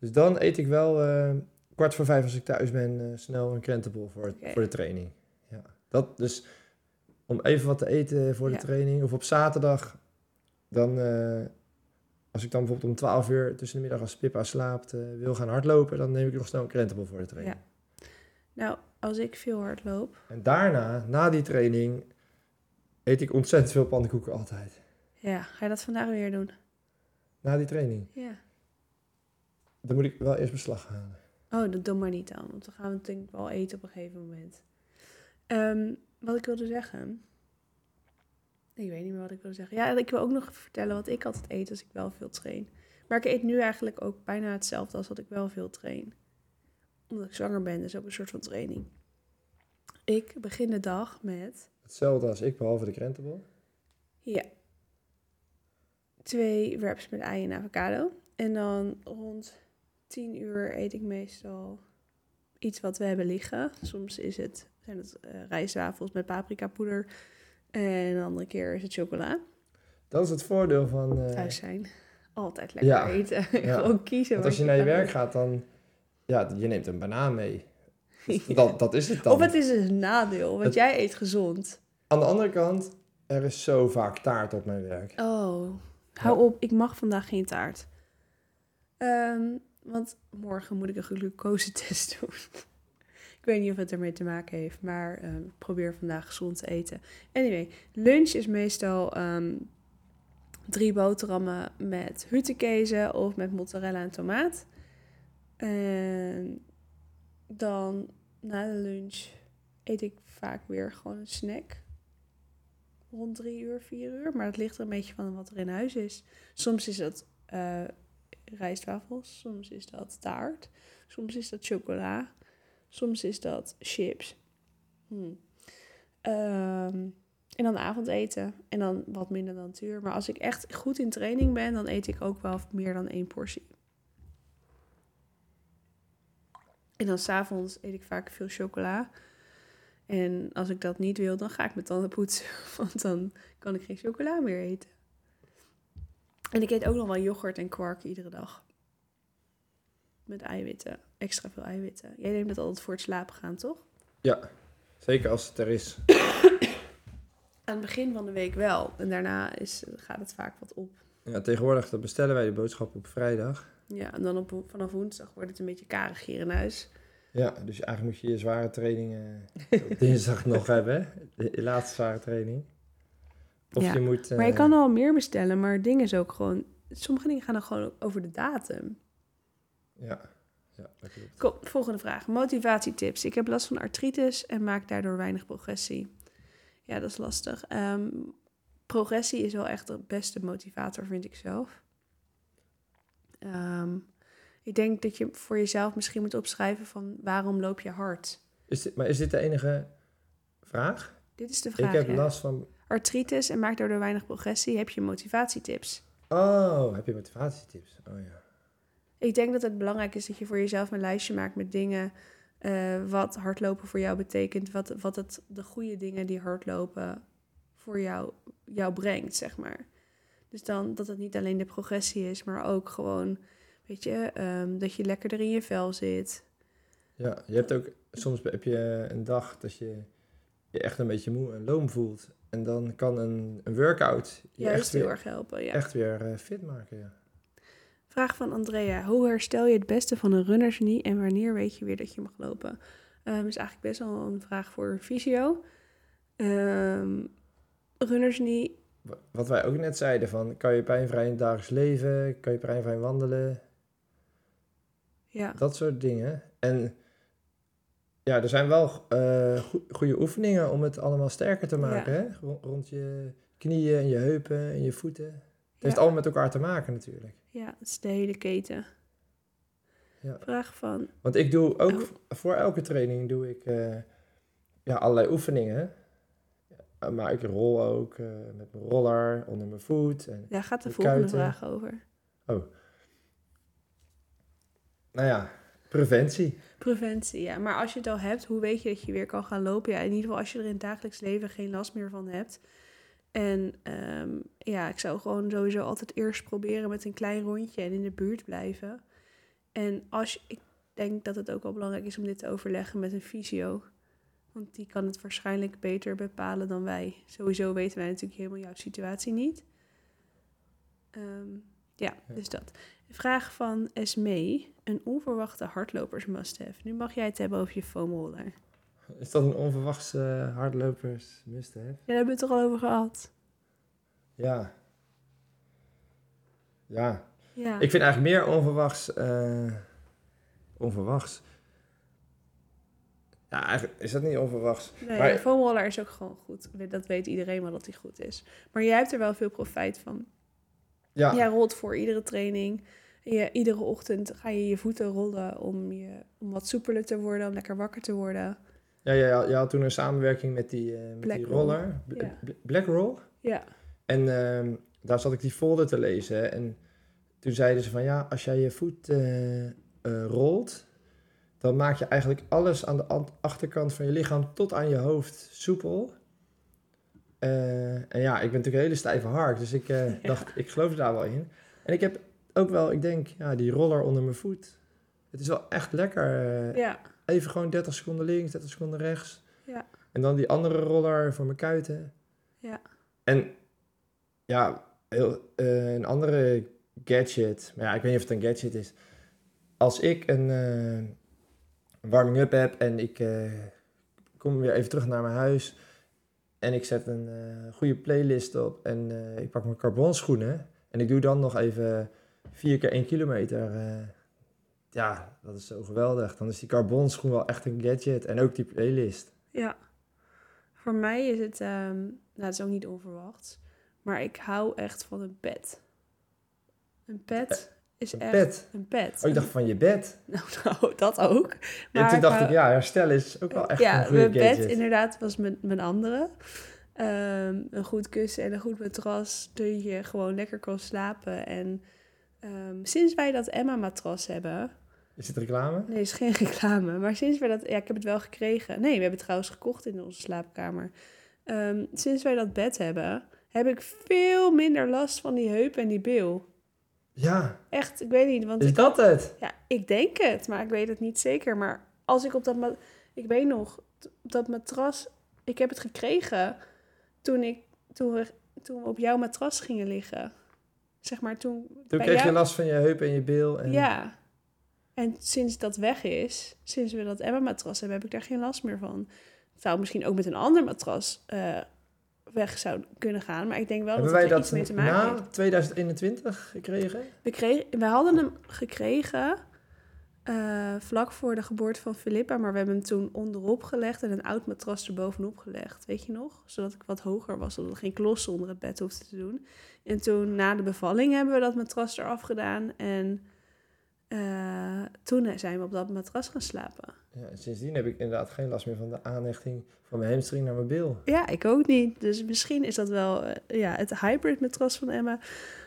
Dus dan eet ik wel eh, kwart voor vijf als ik thuis ben snel een krentenbol voor, voor de training. Ja. Dat dus om even wat te eten voor de Ja. training. Of op zaterdag, dan eh, als ik dan bijvoorbeeld om 12 uur tussen de middag als Pippa slaapt eh, wil gaan hardlopen, dan neem ik nog snel een krentenbol voor de training. Nou, als ik veel hard loop, En daarna, na die training, eet ik ontzettend veel pannenkoeken altijd. ja, ga je dat vandaag weer doen? Na die training. Ja. Dan moet ik wel eerst beslag halen. Oh, dat doe maar niet dan, want dan gaan we het denk ik wel eten op een gegeven moment. Ehm, wat ik wilde zeggen. Ik weet niet meer wat ik wilde zeggen. Ja, ik wil ook nog vertellen wat ik altijd eet als ik wel veel train. Maar ik eet nu eigenlijk ook bijna hetzelfde als dat ik wel veel train. Omdat ik zwanger ben, dus ook een soort van training. Ik begin de dag met Hetzelfde als ik, behalve de krentenbol. Ja. Twee wraps met ei en avocado. En dan rond 10 uur eet ik meestal iets wat we hebben liggen. Soms is het, zijn het eh, rijstwafels met paprikapoeder. En een andere keer is het chocola. Dat is het voordeel van... eh, Thuis zijn. Altijd lekker Ja. eten. Ja. Gewoon kiezen. Want als je naar je werk gaat, dan... Ja, je neemt een banaan mee. Dat, dat is het dan. Of het is een nadeel, want Het- jij eet gezond. Aan de andere kant, er is zo vaak taart op mijn werk. Oh, hou op. Ik mag vandaag geen taart. Ehm, want morgen moet ik een glucosetest doen. Ik weet niet of het ermee te maken heeft, maar ehm, ik probeer vandaag gezond te eten. Anyway, lunch is meestal ehm, drie boterhammen met hutekezen of met mozzarella en tomaat. En dan na de lunch eet ik vaak weer gewoon een snack. Rond drie uur, vier uur. Maar het ligt er een beetje van wat er in huis is. Soms is dat eh rijstwafels, soms is dat taart, soms is dat chocola, soms is dat chips. Hmm. Ehm, en dan avondeten en dan wat minder dan het uur. Maar als ik echt goed in training ben, dan eet ik ook wel meer dan één portie. En dan s'avonds eet ik vaak veel chocola. En als ik dat niet wil, dan ga ik mijn tanden poetsen. Want dan kan ik geen chocola meer eten. En ik eet ook nog wel yoghurt en kwark iedere dag. Met eiwitten. Extra veel eiwitten. Jij neemt dat altijd voor het slapen gaan, toch? Ja, zeker als het er is. Aan het begin van de week wel. En daarna is, gaat het vaak wat op. Ja, tegenwoordig dat bestellen wij de boodschap op vrijdag. Ja, en dan op, vanaf woensdag wordt het een beetje karig hier in huis. Ja, dus eigenlijk moet je je zware training dinsdag nog hebben. De, de laatste zware training. Of Ja, je moet... Maar je eh, kan al meer bestellen, maar het ding is ook gewoon... Sommige dingen gaan dan gewoon over de datum. Ja, ja dat klopt. Kom, volgende vraag. Motivatietips. Ik heb last van artritis en maak daardoor weinig progressie. Ja, dat is lastig. Ehm, progressie is wel echt de beste motivator, vind ik zelf. Ehm, ik denk dat je voor jezelf misschien moet opschrijven van waarom loop je hard? Is dit, maar is dit de enige vraag? Dit is de vraag. ik heb ja. last van... Artritis en maak daardoor weinig progressie. Heb je motivatietips? Oh, heb je motivatietips? Oh ja. Ik denk dat het belangrijk is dat je voor jezelf een lijstje maakt met dingen. eh, wat hardlopen voor jou betekent. Wat, wat het, de goede dingen die hardlopen voor jou, jou brengt, zeg maar. Dus dan dat het niet alleen de progressie is, maar ook gewoon, weet je, ehm, dat je lekkerder in je vel zit. Ja, je hebt ook... Soms heb je een dag dat je je echt een beetje moe en loom voelt. En dan kan een, een workout je Juist echt heel weer, erg helpen, ja. echt weer eh, fit maken. Ja. Vraag van Andrea. Hoe herstel je het beste van een runnersnie en wanneer weet je weer dat je mag lopen? Ehm is eigenlijk best wel een vraag voor een fysio. Ehm runnersnie, Wa- Wat wij ook net zeiden, van kan je pijnvrij in het dagelijks leven? Kan je pijnvrij wandelen? ja. Dat soort dingen. En ja, er zijn wel eh, goe- goede oefeningen om het allemaal sterker te maken. Ja. Hè? Ro- Rond je knieën en je heupen en je voeten. Het heeft Ja. allemaal met elkaar te maken natuurlijk. Ja, het is de hele keten. Ja. Vraag van, Want ik doe ook Oh. voor elke training doe ik eh, ja, allerlei oefeningen. Ja, Maar ik rol ook eh, met mijn roller onder mijn voet. En, daar gaat de De volgende kuiten. vraag over. nou ja, preventie. Preventie, ja. Maar als je het al hebt, hoe weet je dat je weer kan gaan lopen? Ja, in ieder geval als je er in het dagelijks leven geen last meer van hebt. En ehm, ja, ik zou gewoon sowieso altijd eerst proberen met een klein rondje en in de buurt blijven. En als ik denk dat het ook wel belangrijk is om dit te overleggen met een fysio. Want die kan het waarschijnlijk beter bepalen dan wij. Sowieso weten wij natuurlijk helemaal jouw situatie niet. Ehm, ja, Ja. dus dat. Vraag van Esmee. Een onverwachte hardlopers must-have. Nu mag jij het hebben over je foamroller. Is dat een onverwachts eh, hardlopers must-have? Ja, daar hebben we het er al over gehad. Ja. Ja. Ja, Ik vind eigenlijk meer onverwachts. eh, onverwachts. Ja, eigenlijk is dat niet onverwachts. nee, maar- foamroller is ook gewoon goed. Dat weet iedereen wel dat hij goed is. Maar jij hebt er wel veel profijt van. Ja, Jij rolt voor iedere training. Je, iedere ochtend ga je je voeten rollen om, je, om wat soepeler te worden, om lekker wakker te worden. Ja, ja, ja, je had toen een samenwerking met die, eh, met Black die Roll. roller. Bl- Ja. Bl- Black Roll. Ja, En ehm, daar zat ik die folder te lezen. En toen zeiden ze van ja, als jij je voet eh, eh, rolt, dan maak je eigenlijk alles aan de an- achterkant van je lichaam tot aan je hoofd soepel. En ja, ik ben natuurlijk een hele stijve hark, dus ik Ja. dacht, ik geloof daar wel in. En ik heb ook wel, ik denk, ja, die roller onder mijn voet. Het is wel echt lekker. ja, Even gewoon 30 seconden links, 30 seconden rechts. Ja. En dan die andere roller voor mijn kuiten. Ja. En ja, heel, eh, een andere gadget. Maar ja, ik weet niet of het een gadget is. Als ik een, eh, warming-up heb en ik eh, kom weer even terug naar mijn huis. En ik zet een goede playlist op en ik pak mijn carbonschoenen. En ik doe dan nog even vier keer één kilometer. Ja, dat is zo geweldig. Dan is die carbonschoen wel echt een gadget. En ook die playlist. Ja. Voor mij is het, ehm, nou het is ook niet onverwachts, maar ik hou echt van een pet. Een pet is Een echt een pet. Oh, ik dacht van je bed. Nou, nou, dat ook. En Maar toen dacht ik, ja, herstellen is ook wel echt ja, een goede mijn bed gadget. inderdaad was mijn, mijn andere. Ehm, een goed kussen en een goed matras, dat je gewoon lekker kan slapen. En ehm, sinds wij dat Emma-matras hebben, Is het reclame? nee, is geen reclame, maar sinds wij dat, ja, ik heb het wel gekregen. Nee, we hebben het trouwens gekocht in onze slaapkamer. Ehm, sinds wij dat bed hebben, heb ik veel minder last van die heup en die bil. Ja, Echt, ik weet niet, want is ik dat het? ja, ik denk het, maar ik weet het niet zeker. Maar als ik op dat... Ik weet nog, t- dat matras... Ik heb het gekregen toen, ik, toen, we, toen we op jouw matras gingen liggen. Zeg maar toen... Toen bij kreeg je last van je heup en je bil. En... Ja. En sinds dat weg is, sinds we dat Emma-matras hebben, heb ik daar geen last meer van. Het zou misschien ook met een ander matras eh, weg zou kunnen gaan. Maar ik denk wel Hebben dat wij het er dat iets mee te maken heeft. na 2021 gekregen? We, kregen, we hadden hem gekregen eh, vlak voor de geboorte van Filippa, maar we hebben hem toen onderop gelegd en een oud matras erbovenop gelegd. Weet je nog? Zodat ik wat hoger was, zodat we geen klossen onder het bed hoefden te doen. En toen na de bevalling hebben we dat matras eraf gedaan en eh, toen zijn we op dat matras gaan slapen. Ja, en sindsdien heb ik inderdaad geen last meer van de aanhechting van mijn hamstring naar mijn bil. Ja, ik ook niet. Dus misschien is dat wel eh, ja, het hybrid matras van Emma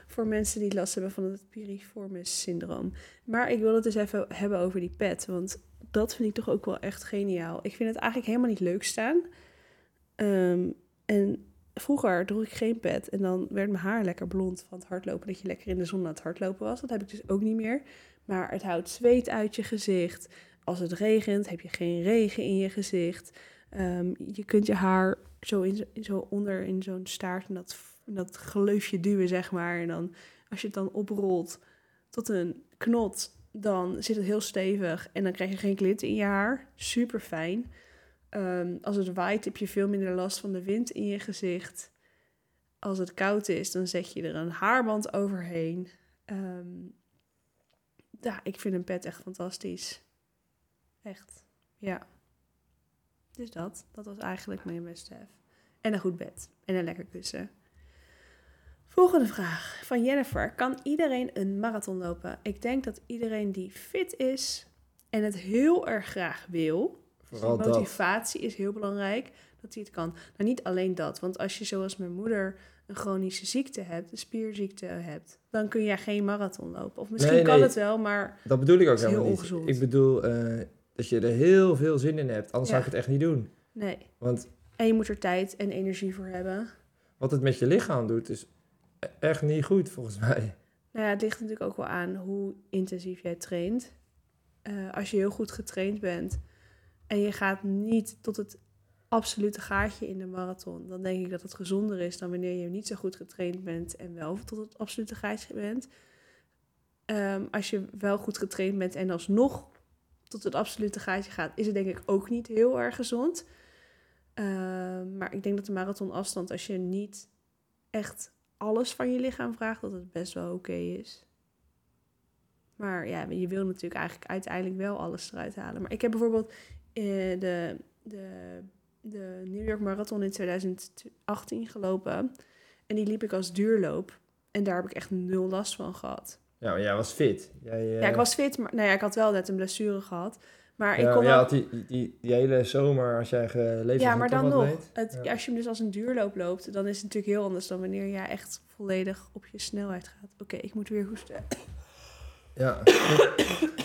voor mensen die last hebben van het piriformis syndroom. Maar ik wil het dus even hebben over die pet, want dat vind ik toch ook wel echt geniaal. Ik vind het eigenlijk helemaal niet leuk staan. Ehm, en vroeger droeg ik geen pet en dan werd mijn haar lekker blond van het hardlopen, dat je lekker in de zon aan het hardlopen was. Dat heb ik dus ook niet meer. Maar het houdt zweet uit je gezicht. Als het regent heb je geen regen in je gezicht. Ehm, je kunt je haar zo, in, zo- onder in zo'n staart en dat, dat gleufje duwen, zeg maar. En dan als je het dan oprolt tot een knot, dan zit het heel stevig en dan krijg je geen glit in je haar. Super fijn. Ehm, als het waait heb je veel minder last van de wind in je gezicht. Als het koud is, dan zet je er een haarband overheen. Ehm, ja, ik vind een pet echt fantastisch. Echt, ja. Dus dat, dat was eigenlijk mijn best have. En een goed bed. En een lekker kussen. Volgende vraag van Jennifer. Kan iedereen een marathon lopen? Ik denk dat iedereen die fit is en het heel erg graag wil. Dus Vooral dat. motivatie is heel belangrijk, dat hij het kan. Nou, niet alleen dat. Want als je zoals mijn moeder een chronische ziekte hebt, een spierziekte hebt, dan kun je geen marathon lopen. Of misschien Nee, kan het wel, maar Dat bedoel ik ook is heel helemaal niet. ongezond. Ik bedoel eh, dat je er heel veel zin in hebt. Anders Ja. zou ik het echt niet doen. nee. Want En je moet er tijd en energie voor hebben. wat het met je lichaam doet, is e- echt niet goed volgens mij. Nou ja, het ligt natuurlijk ook wel aan hoe intensief jij traint. Eh, als je heel goed getraind bent en je gaat niet tot het absolute gaatje in de marathon, dan denk ik dat het gezonder is dan wanneer je niet zo goed getraind bent en wel tot het absolute gaatje bent. Ehm, als je wel goed getraind bent en alsnog tot het absolute gaatje gaat, is het denk ik ook niet heel erg gezond. Ehm, maar ik denk dat de marathonafstand, als je niet echt alles van je lichaam vraagt, dat het best wel oké is. Maar ja, je wil natuurlijk eigenlijk uiteindelijk wel alles eruit halen. Maar ik heb bijvoorbeeld eh, de, de, de New York Marathon in 2018 gelopen. En die liep ik als duurloop. En daar heb ik echt nul last van gehad. Ja, maar jij was fit. Jij, eh, Ja, ik was fit, maar nou ja, ik had wel net een blessure gehad. Maar ja, ik kon jij ook- had die, die, die hele zomer, als jij geleefd Ja, maar dan nog. weet. Het, Ja. Als je hem dus als een duurloop loopt, dan is het natuurlijk heel anders dan wanneer jij echt volledig op je snelheid gaat. Oké, ik moet weer hoesten. Ja.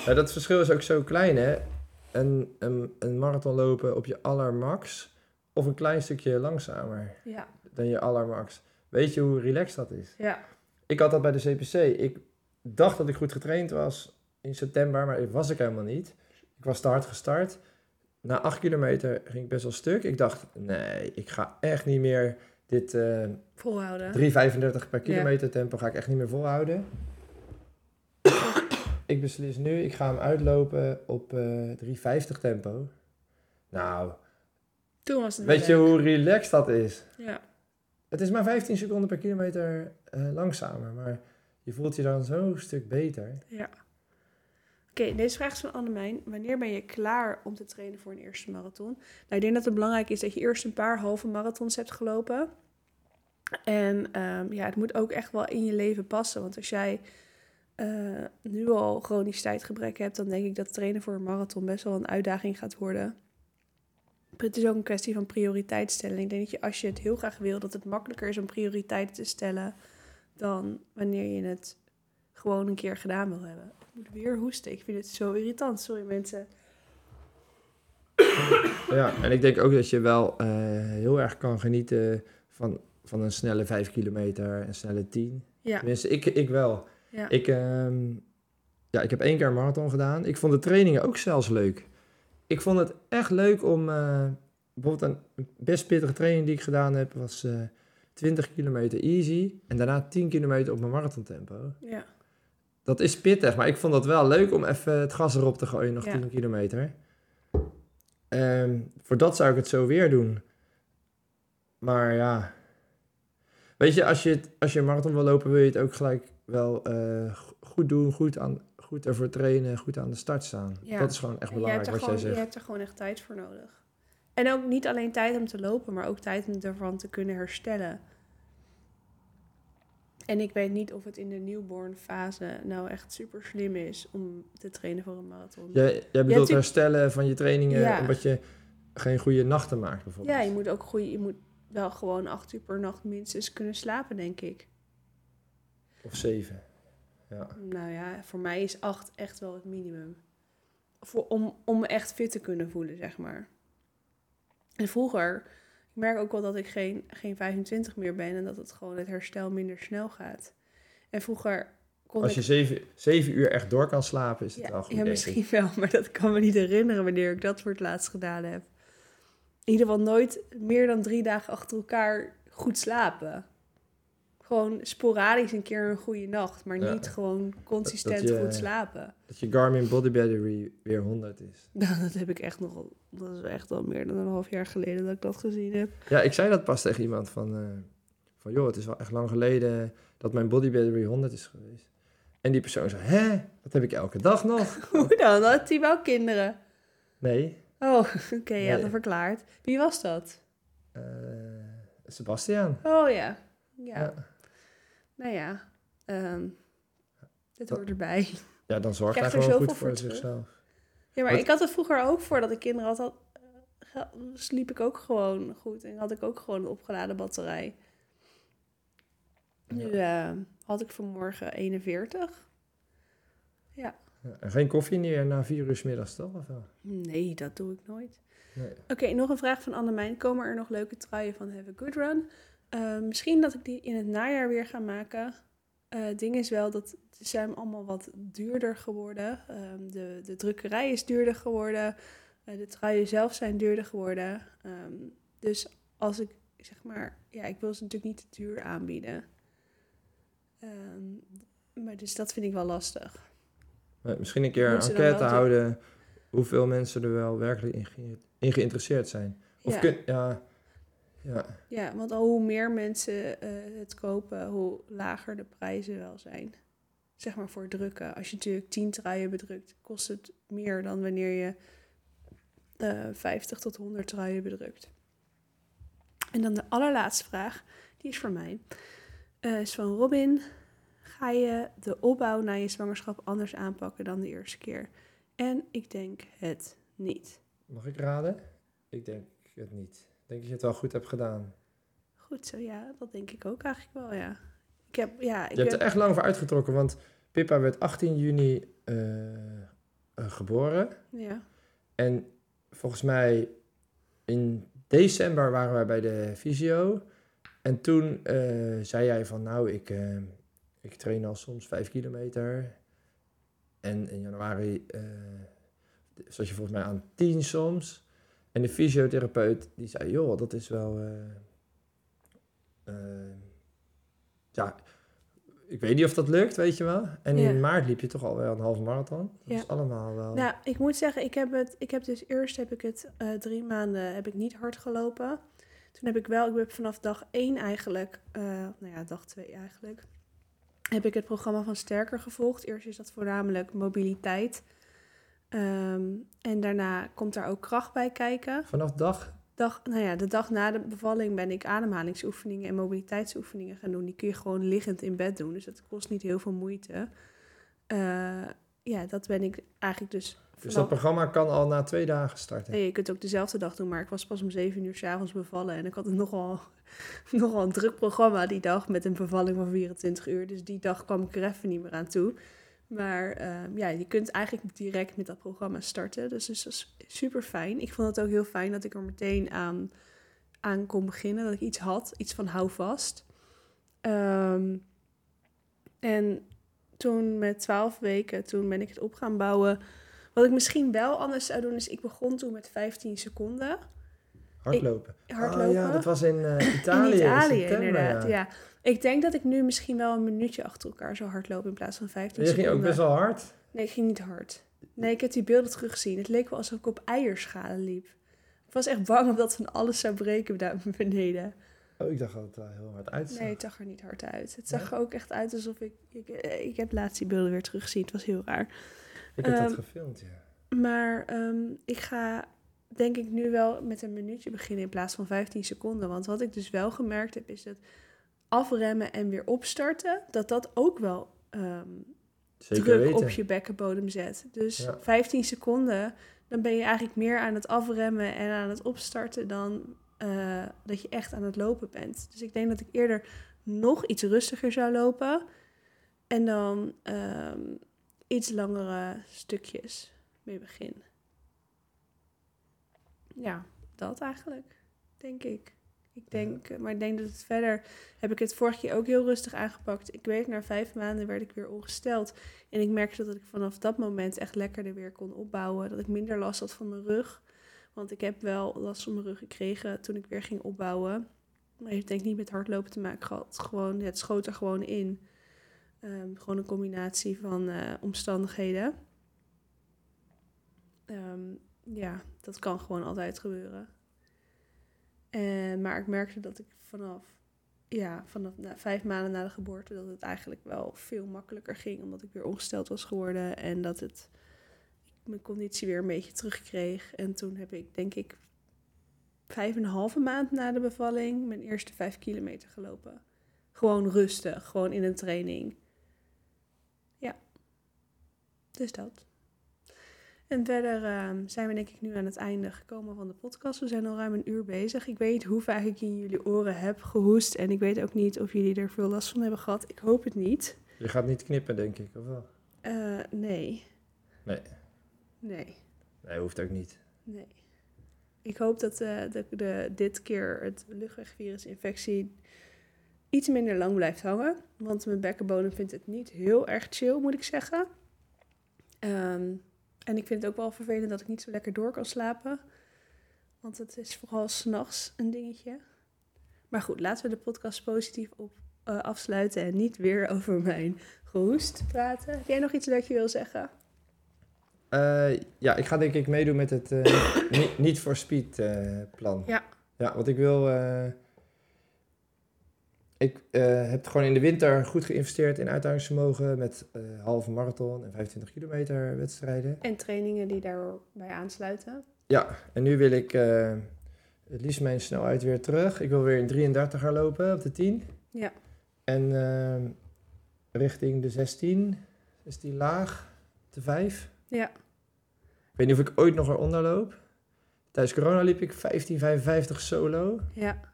ja, dat verschil is ook zo klein, hè. Een, een, een marathon lopen op je allermax of een klein stukje langzamer Ja, dan je allermax. Weet je hoe relaxed dat is? ja. Ik had dat bij de CPC. Ik dacht dat ik goed getraind was in september, maar was ik helemaal niet. Ik was te hard gestart. Na acht kilometer ging ik best wel stuk. Ik dacht, nee, ik ga echt niet meer dit eh volhouden. 3,35 per kilometer tempo ga ik echt niet meer volhouden. ik beslis nu, ik ga hem uitlopen op eh 350 tempo. Nou, Toen was het weet je leuk. hoe relaxed dat is? Ja. Het is maar 15 seconden per kilometer eh, langzamer, maar je voelt je dan zo'n stuk beter. Ja. Oké, deze vraag is van Annemijn. Wanneer ben je klaar om te trainen voor een eerste marathon? Nou, ik denk dat het belangrijk is dat je eerst een paar halve marathons hebt gelopen. En ehm, ja, het moet ook echt wel in je leven passen. Want als jij eh, nu al chronisch tijdgebrek hebt, dan denk ik dat trainen voor een marathon best wel een uitdaging gaat worden. Het is ook een kwestie van prioriteitsstelling. Ik denk dat je als je het heel graag wil, dat het makkelijker is om prioriteiten te stellen dan wanneer je het gewoon een keer gedaan wil hebben. Ik moet weer hoesten. Ik vind het zo irritant. Sorry mensen. Ja, en ik denk ook dat je wel eh, heel erg kan genieten van, van een snelle 5 kilometer, een snelle 10. Ja, Tenminste, ik, ik wel. ja. Ik, ehm, ja, ik heb één keer een marathon gedaan. Ik vond de trainingen ook zelfs leuk. Ik vond het echt leuk om... eh, bijvoorbeeld een best pittige training die ik gedaan heb... was eh 20 kilometer easy. En daarna 10 kilometer op mijn marathontempo. ja. Dat is pittig, maar ik vond dat wel leuk om even het gas erop te gooien, nog Ja. 10 kilometer. Ehm, voor dat zou ik het zo weer doen. Maar ja. Weet je, als je, het, als je een marathon wil lopen, wil je het ook gelijk wel eh, go- goed doen, goed, aan, goed ervoor trainen, goed aan de start staan. Ja. Dat is gewoon echt je, belangrijk wat gewoon, jij je zegt. hebt er gewoon echt tijd voor nodig. En ook niet alleen tijd om te lopen, maar ook tijd om ervan te kunnen herstellen. En ik weet niet of het in de newborn fase nou echt super slim is om te trainen voor een marathon. Jij, jij bedoelt herstellen van je trainingen Ja. omdat je geen goede nachten maakt bijvoorbeeld. Ja, je moet ook goed, je moet wel gewoon acht uur per nacht minstens kunnen slapen, denk ik. Of zeven. Ja. Nou ja, voor mij is acht echt wel het minimum. Voor, om, om me echt fit te kunnen voelen, zeg maar. En vroeger, ik merk ook wel dat ik geen, geen 25 meer ben en dat het gewoon het herstel minder snel gaat. En vroeger kon Als ik... je zeven, zeven uur echt door kan slapen, is het ja, goed. ja, ik. misschien wel, maar dat kan me niet herinneren wanneer ik dat voor het laatst gedaan heb. In ieder geval nooit meer dan drie dagen achter elkaar goed slapen. Gewoon sporadisch een keer een goede nacht, maar Ja. niet gewoon consistent je- goed slapen. Dat je Garmin Body Battery weer 100 is. Nou, dat heb ik echt nog dat is echt al meer dan een half jaar geleden dat ik dat gezien heb. Ja, ik zei dat pas tegen iemand van, eh, van joh, het is wel echt lang geleden dat mijn Body Battery 100 is geweest. En die persoon zei, hè, dat heb ik elke dag nog. Hoe dan? Had hij wel kinderen? Nee, Oh, oké, ja, Nee. dat verklaart. Wie was dat? eh, Sebastian. Oh ja, ja. Ja. Nou ja, ehm dit Dat- hoort erbij. Ja, dan zorgt hij gewoon goed voor zichzelf. Ja, maar Wat- ik had het vroeger ook, voordat ik kinderen had, had sliep ik ook gewoon goed. En had ik ook gewoon een opgeladen batterij. Nu eh, had ik vanmorgen 41. Ja, en geen koffie meer na vier uur middags, toch? Of wel? Nee, dat doe ik nooit. Nee. Oké, nog een vraag van Annemijn. Komen er nog leuke truien van Have a Good Run? Eh, misschien dat ik die in het najaar weer ga maken. Eh, het ding is wel dat ze zijn allemaal wat duurder geworden. Ehm, de, de drukkerij is duurder geworden. Eh, de truien zelf zijn duurder geworden. Ehm, dus als ik zeg maar, ja, ik wil ze natuurlijk niet te duur aanbieden. Ehm, maar dus dat vind ik wel lastig. Misschien een keer een enquête houden hoeveel mensen er wel werkelijk in, ge- in geïnteresseerd zijn. Of Ja. kun, ja, ja, Ja, want al hoe meer mensen eh, het kopen, hoe lager de prijzen wel zijn. Zeg maar voor drukken. Als je natuurlijk 10 truien bedrukt, kost het meer dan wanneer je eh 50 tot 100 truien bedrukt. En dan de allerlaatste vraag, die is voor mij. Eh, is van Robin. Ga je de opbouw na je zwangerschap anders aanpakken dan de eerste keer? En ik denk het niet. mag ik raden? Ik denk het niet. Ik denk dat je het wel goed hebt gedaan. Goed zo, ja, dat denk ik ook eigenlijk wel, ja. Ik heb, ja, ik Je hebt heb- er echt lang voor uitgetrokken, want Pippa werd 18 juni eh, eh, geboren. Ja, En volgens mij in december waren wij bij de fysio. En toen eh, zei jij van nou, ik, ik train al soms 5 kilometer. En in januari zat je volgens mij aan 10 soms. En de fysiotherapeut die zei, joh, dat is wel... eh, eh, ja, ik weet niet of dat lukt, weet je wel. En Ja. in maart liep je toch al wel een halve marathon. Dat Ja. is allemaal wel... Nou, ik moet zeggen, ik heb het, ik heb dus eerst heb ik het eh, drie maanden heb ik niet hard gelopen. Toen heb ik wel, ik heb vanaf dag één eigenlijk, nou ja, dag twee eigenlijk, heb ik het programma van Sterker gevolgd. Eerst is dat voornamelijk mobiliteit. Ehm, en daarna komt daar ook kracht bij kijken. Vanaf dag... Dag, nou ja, de dag na de bevalling ben ik ademhalingsoefeningen en mobiliteitsoefeningen gaan doen. Die kun je gewoon liggend in bed doen, dus dat kost niet heel veel moeite. Eh, ja, dat ben ik eigenlijk dus. Dus vanaf- dat programma kan al na twee dagen starten. Nee, je kunt het ook dezelfde dag doen, maar ik was pas om zeven uur s'avonds bevallen. En ik had een nogal, nogal een druk programma die dag met een bevalling van 24 uur. Dus die dag kwam ik er even niet meer aan toe. Maar ehm, ja, je kunt eigenlijk direct met dat programma starten. Dus, dus dat is super fijn. Ik vond het ook heel fijn dat ik er meteen aan, aan kon beginnen. Dat ik iets had, iets van hou vast. Ehm, en toen met 12 weken, toen ben ik het op gaan bouwen. Wat ik misschien wel anders zou doen, is ik begon toen met 15 seconden Hardlopen. hardlopen. Oh ja, dat was in eh, Italië. in Italië, september, inderdaad. ja. Ja. Ik denk dat ik nu misschien wel een minuutje achter elkaar zou hardlopen in plaats van 15 Je ging seconden. ook best wel hard. Nee, ik ging niet hard. Nee, ik heb die beelden teruggezien. Het leek wel alsof ik op eierschalen liep. Ik was echt bang dat van alles zou breken daar beneden. Oh, ik dacht dat het wel heel hard uitzag. Nee, het zag er niet hard uit. Het zag er ook echt uit alsof ik... Ik, ik heb laatst die beelden weer teruggezien. Het was heel raar. ik heb dat ehm, gefilmd, ja. Maar ehm, ik ga denk ik nu wel met een minuutje beginnen in plaats van 15 seconden. Want wat ik dus wel gemerkt heb, is dat afremmen en weer opstarten, dat dat ook wel ehm, Zeker druk weten. op je bekkenbodem zet. Dus Ja. 15 seconden, dan ben je eigenlijk meer aan het afremmen en aan het opstarten dan eh, dat je echt aan het lopen bent. Dus ik denk dat ik eerder nog iets rustiger zou lopen en dan ehm, iets langere stukjes mee begin. Ja, dat eigenlijk, denk ik. Ik denk, eh, maar ik denk dat het verder heb ik het vorige keer ook heel rustig aangepakt. Ik weet, na vijf maanden werd ik weer ongesteld. En ik merkte dat ik vanaf dat moment echt lekkerder weer kon opbouwen. Dat ik minder last had van mijn rug. Want ik heb wel last van mijn rug gekregen toen ik weer ging opbouwen. Maar heeft denk ik niet met hardlopen te maken gehad. Gewoon, het schoot er gewoon in. Ehm, gewoon een combinatie van eh, omstandigheden. Ehm, ja, dat kan gewoon altijd gebeuren. En, maar ik merkte dat ik vanaf, ja, vanaf na, vijf maanden na de geboorte, dat het eigenlijk wel veel makkelijker ging. Omdat ik weer ongesteld was geworden en dat het, ik mijn conditie weer een beetje terugkreeg. En toen heb ik, denk ik, vijf en een halve maand na de bevalling mijn eerste vijf kilometer gelopen. Gewoon rustig, gewoon in een training. Ja, dus dat. En verder ehm, zijn we denk ik nu aan het einde gekomen van de podcast. We zijn al ruim een uur bezig. Ik weet niet hoe vaak ik in jullie oren heb gehoest. En ik weet ook niet of jullie er veel last van hebben gehad. Ik hoop het niet. Je gaat niet knippen, denk ik, of wel? Eh, nee. Nee. Nee. Nee, hoeft ook niet. Nee. Ik hoop dat eh, de, de, dit keer het luchtwegvirusinfectie iets minder lang blijft hangen. Want mijn bekkenbodem vindt het niet heel erg chill, moet ik zeggen. Ehm, en ik vind het ook wel vervelend dat ik niet zo lekker door kan slapen. Want het is vooral s'nachts een dingetje. Maar goed, laten we de podcast positief op, eh, afsluiten en niet weer over mijn gehoest praten. Heb jij nog iets dat je wil zeggen? Eh, ja, ik ga denk ik meedoen met het eh, niet, niet voor speed plan. Ja. Ja, want ik wil... ik eh, heb gewoon in de winter goed geïnvesteerd in uithoudingsvermogen met eh, halve marathon en 25 kilometer wedstrijden. En trainingen die daarbij aansluiten. Ja, en nu wil ik eh, het liefst mijn snelheid weer terug. Ik wil weer in 33 gaan lopen op de 10. Ja. En eh, richting de 16, 16 laag, de 5. Ja. Ik weet niet of ik ooit nog eronder loop. Tijdens corona liep ik 15,55 solo. Ja.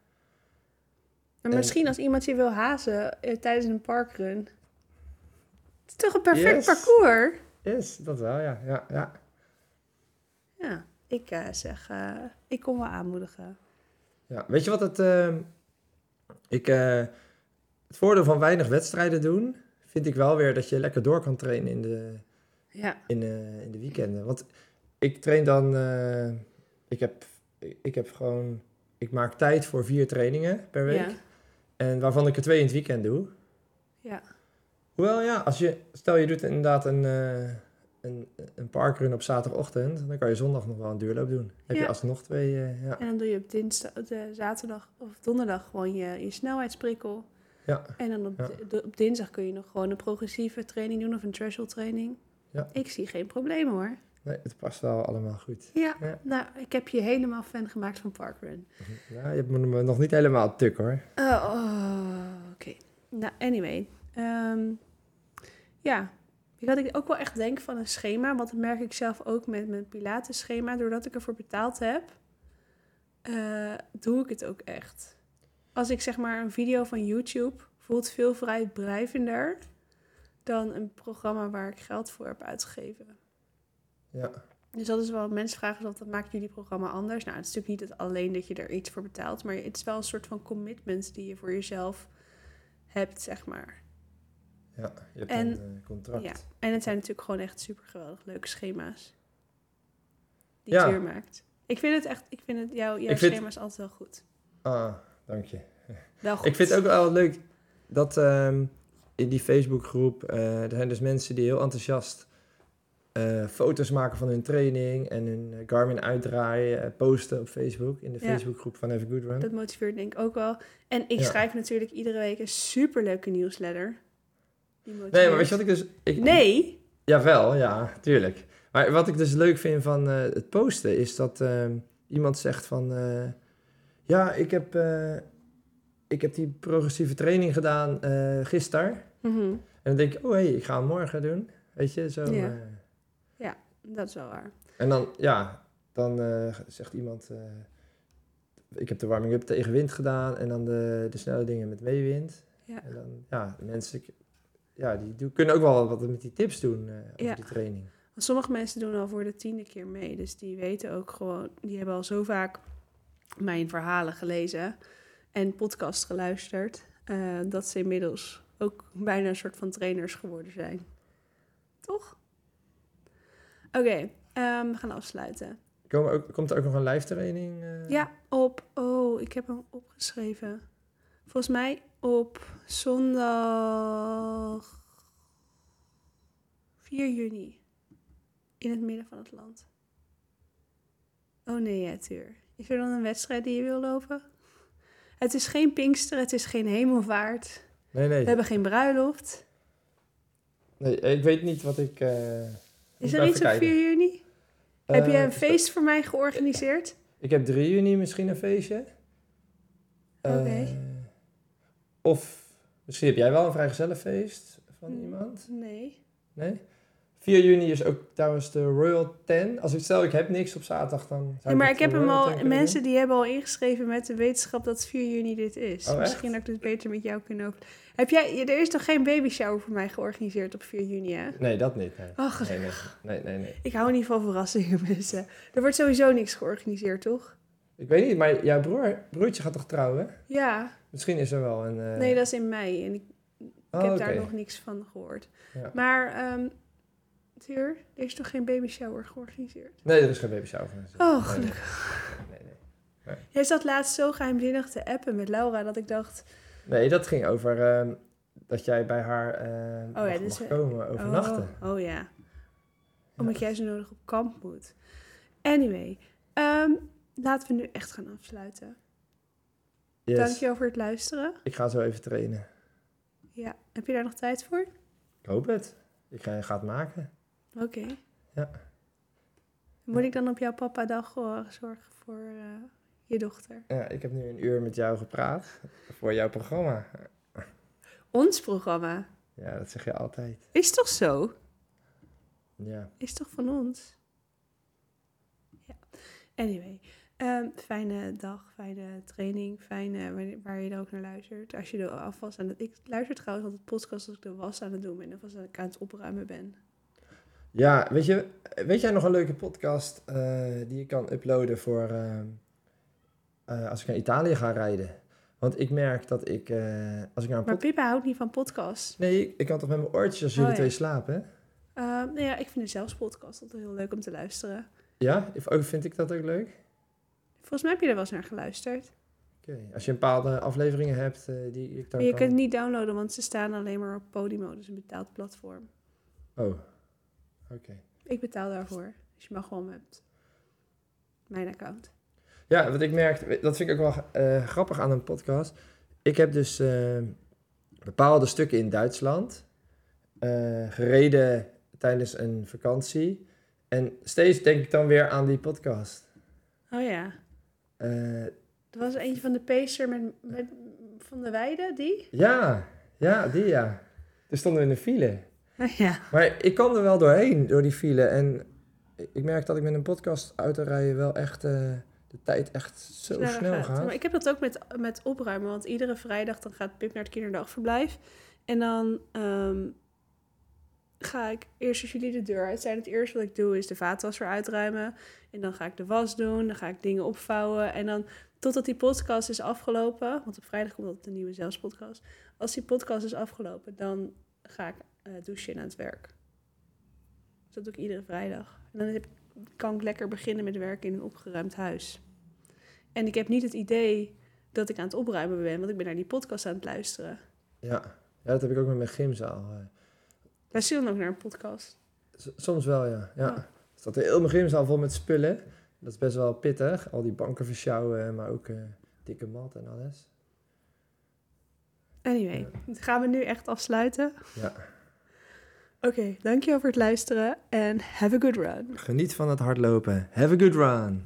Maar En- misschien als iemand je wil hazen eh, tijdens een parkrun. Het is toch een perfect Yes. parcours? Yes, dat wel, ja. ja, ja. Ja, ik eh, zeg, eh, ik kom wel aanmoedigen. ja. Weet je wat het... eh, ik, eh, het voordeel van weinig wedstrijden doen... vind ik wel weer dat je lekker door kan trainen in de, Ja, in, eh, in de weekenden. Want ik train dan... eh, ik, heb, ik heb gewoon... Ik maak tijd voor vier trainingen per week. ja, En waarvan ik er twee in het weekend doe. ja. Hoewel ja, als je, stel je doet inderdaad een, eh, een, een parkrun op zaterdagochtend, dan kan je zondag nog wel een duurloop doen. Heb Ja. je alsnog twee, eh, ja. En dan doe je op dinsdag, de zaterdag of donderdag gewoon je, je snelheidsprikkel. Ja. En dan op, Ja. di- de- op dinsdag kun je nog gewoon een progressieve training doen of een threshold training. Ja. Ik zie geen probleem hoor. Nee, het past wel allemaal goed. Ja, Ja. nou, ik heb je helemaal fan gemaakt van Parkrun. Ja, je hebt me nog niet helemaal tuk hoor. Oh, oh, oké. Nou, anyway. Ehm, ja, ik had ik ook wel echt denk van een schema, want dat merk ik zelf ook met mijn Pilates schema. Doordat ik ervoor betaald heb, eh, doe ik het ook echt. Als ik zeg maar een video van YouTube voelt veel vrijblijvender dan een programma waar ik geld voor heb uitgegeven. Ja. Dus dat is wel, mensen vragen wat maakt jullie programma anders? Nou, het is natuurlijk niet dat alleen dat je er iets voor betaalt, maar het is wel een soort van commitment die je voor jezelf hebt, zeg maar. Ja, je hebt En- een eh, contract. Ja. En het zijn natuurlijk gewoon echt super geweldig leuke schema's. Die Ja. Tuur maakt. Ik vind het echt, ik vind het, jouw, jouw Ik vind- schema is altijd wel goed. Ah, dank je. Wel goed. Ik vind het ook wel leuk dat ehm, in die Facebookgroep, eh er zijn dus mensen die heel enthousiast eh, foto's maken van hun training en hun eh, Garmin uitdraaien, eh, posten op Facebook, in de Ja. Facebookgroep van Have a Good Run. Dat motiveert denk ik ook wel. En ik Ja. schrijf natuurlijk iedere week een superleuke nieuwsletter. Die Nee, maar weet je wat ik dus... Ik, Nee! Jawel, ja, tuurlijk. Maar wat ik dus leuk vind van het posten is dat ehm, iemand zegt van... ja, ik heb, ik heb die progressieve training gedaan gisteren. Mhm. En dan denk ik, oh hé, hey, ik ga hem morgen doen. Weet je, zo... Ja. Dat is wel waar. en dan, ja, dan eh, zegt iemand... eh, ik heb de warming-up tegen wind gedaan en dan de, de snelle dingen met meewind. Ja. En dan, ja, mensen... Ja, die kunnen ook wel wat met die tips doen eh over Ja. die training. Want Sommige mensen doen al voor de tiende keer mee. Dus die weten ook gewoon, die hebben al zo vaak mijn verhalen gelezen en podcast geluisterd. dat ze inmiddels ook bijna een soort van trainers geworden zijn. Toch? Oké, ehm, we gaan afsluiten. Ook, komt er ook nog een live training? eh? Ja, op. Oh, ik heb hem opgeschreven. Volgens mij op zondag 4 juni. In het midden van het land. Oh nee, ja, tuur. Is er dan een wedstrijd die je wil lopen? Het is geen Pinkster, het is geen hemelvaart. Nee, nee. We hebben geen bruiloft. nee. Ik weet niet wat ik... eh, Is er iets op kijken. 4 juni? heb je Eh, een feest voor mij georganiseerd? Ik heb 3 juni misschien een feestje. Eh, Oké. of misschien heb jij wel een vrijgezellenfeest van iemand? Nee. Nee? 4 juni is ook trouwens de Royal 10. Als ik stel ik heb niks op zaterdag, dan zou Ja, maar ik heb hem al, 10 kunnen mensen die hebben al ingeschreven met de wetenschap dat 4 juni dit is. Oh? Misschien dat ik het beter met jou kunnen over. Heb jij, er is toch geen baby shower voor mij georganiseerd op 4 juni, hè? Nee, dat niet. Nee. Ach, Nee, nee, nee, nee, nee. ik hou niet van verrassingen, mensen. Er wordt sowieso niks georganiseerd, toch? Ik weet niet, maar jouw broer, broertje gaat toch trouwen? Ja, Misschien is er wel een... eh, nee, dat is in mei en ik, ik oh, heb oké. daar nog niks van gehoord. Ja. Maar, Tuur, er is toch geen baby shower georganiseerd? Nee, er is geen baby shower. Oh, Nee, gelukkig. Nee, nee. Jij zat laatst zo geheimzinnig te appen met Laura dat ik dacht... Nee, dat ging over ehm, dat jij bij haar mag, mag komen overnachten. Oh, oh ja. Omdat jij zo nodig op kamp moet. Anyway, ehm, laten we nu echt gaan afsluiten. Yes. Dankjewel voor het luisteren. Ik ga zo even trainen. Ja, heb je daar nog tijd voor? Ik hoop het. Ik ga, ga het maken. Oké. Ja. Moet ik dan op jouw papa dag zorgen voor eh, je dochter? Ja, ik heb nu een uur met jou gepraat voor jouw programma. Ons programma. Ja, dat zeg je altijd. Is toch zo? Ja. Is toch van ons? Ja. Anyway, ehm, fijne dag, fijne training, fijne waar- je dan ook naar luistert. Als je de afwas aan het... Ik luister trouwens altijd podcast als ik de was aan het doen ben of als ik aan het opruimen ben. Ja, weet je, weet jij nog een leuke podcast eh, die je kan uploaden voor ehm, eh, als ik naar Italië ga rijden? Want ik merk dat ik, eh, als ik naar een Maar. Pippa houdt niet van podcasts. Nee, ik kan toch met mijn oortjes als jullie Oh, ja. twee slapen? Nou ja, ik vind het zelfs podcast altijd heel leuk om te luisteren. Ja, ook vind ik dat ook leuk? Volgens mij heb je er wel eens naar geluisterd. Ik Oké, als je een bepaalde afleveringen hebt eh, die ik dan Maar je kan... kunt het niet downloaden, want ze staan alleen maar op Podimo, dus een betaald platform. Oh, oké. Ik betaal daarvoor. Dus je mag gewoon met mijn account. Ja, wat ik merk, dat vind ik ook wel eh, grappig aan een podcast. Ik heb dus eh, bepaalde stukken in Duitsland eh, gereden tijdens een vakantie. En steeds denk ik dan weer aan die podcast. Oh ja. Eh, Er was eentje van de Pacer met, met Van de Weide, die? ja, ja, die ja. Toen stonden we in de file. ja. Maar ik kwam er wel doorheen, door die file. En ik merk dat ik met een podcast autorijden wel echt eh, de tijd echt zo sneller snel gaat. Maar ik heb dat ook met, met opruimen, want iedere vrijdag dan gaat Pip naar het kinderdagverblijf. En dan ehm, ga ik eerst als jullie de deur uit zijn. Het eerste wat ik doe is de vaatwasser uitruimen. En dan ga ik de was doen, dan ga ik dingen opvouwen. En dan totdat die podcast is afgelopen, want op vrijdag komt altijd een nieuwe zelfs podcast. Als die podcast is afgelopen, dan ga ik eh, douchen en aan het werk. Dus dat doe ik iedere vrijdag. En dan heb, kan ik lekker beginnen met werken in een opgeruimd huis. En ik heb niet het idee dat ik aan het opruimen ben, want ik ben naar die podcast aan het luisteren. Ja. ja, dat heb ik ook met mijn gymzaal. eh. Luister je dan ook naar een podcast? S- soms wel, ja. ja. Er staat heel mijn gymzaal vol met spullen. Dat is best wel pittig. Al die banken versjouwen, maar ook eh, dikke mat en alles. Anyway, gaan we nu echt afsluiten? Ja. Oké, dankjewel voor het luisteren en have a good run. Geniet van het hardlopen. Have a good run.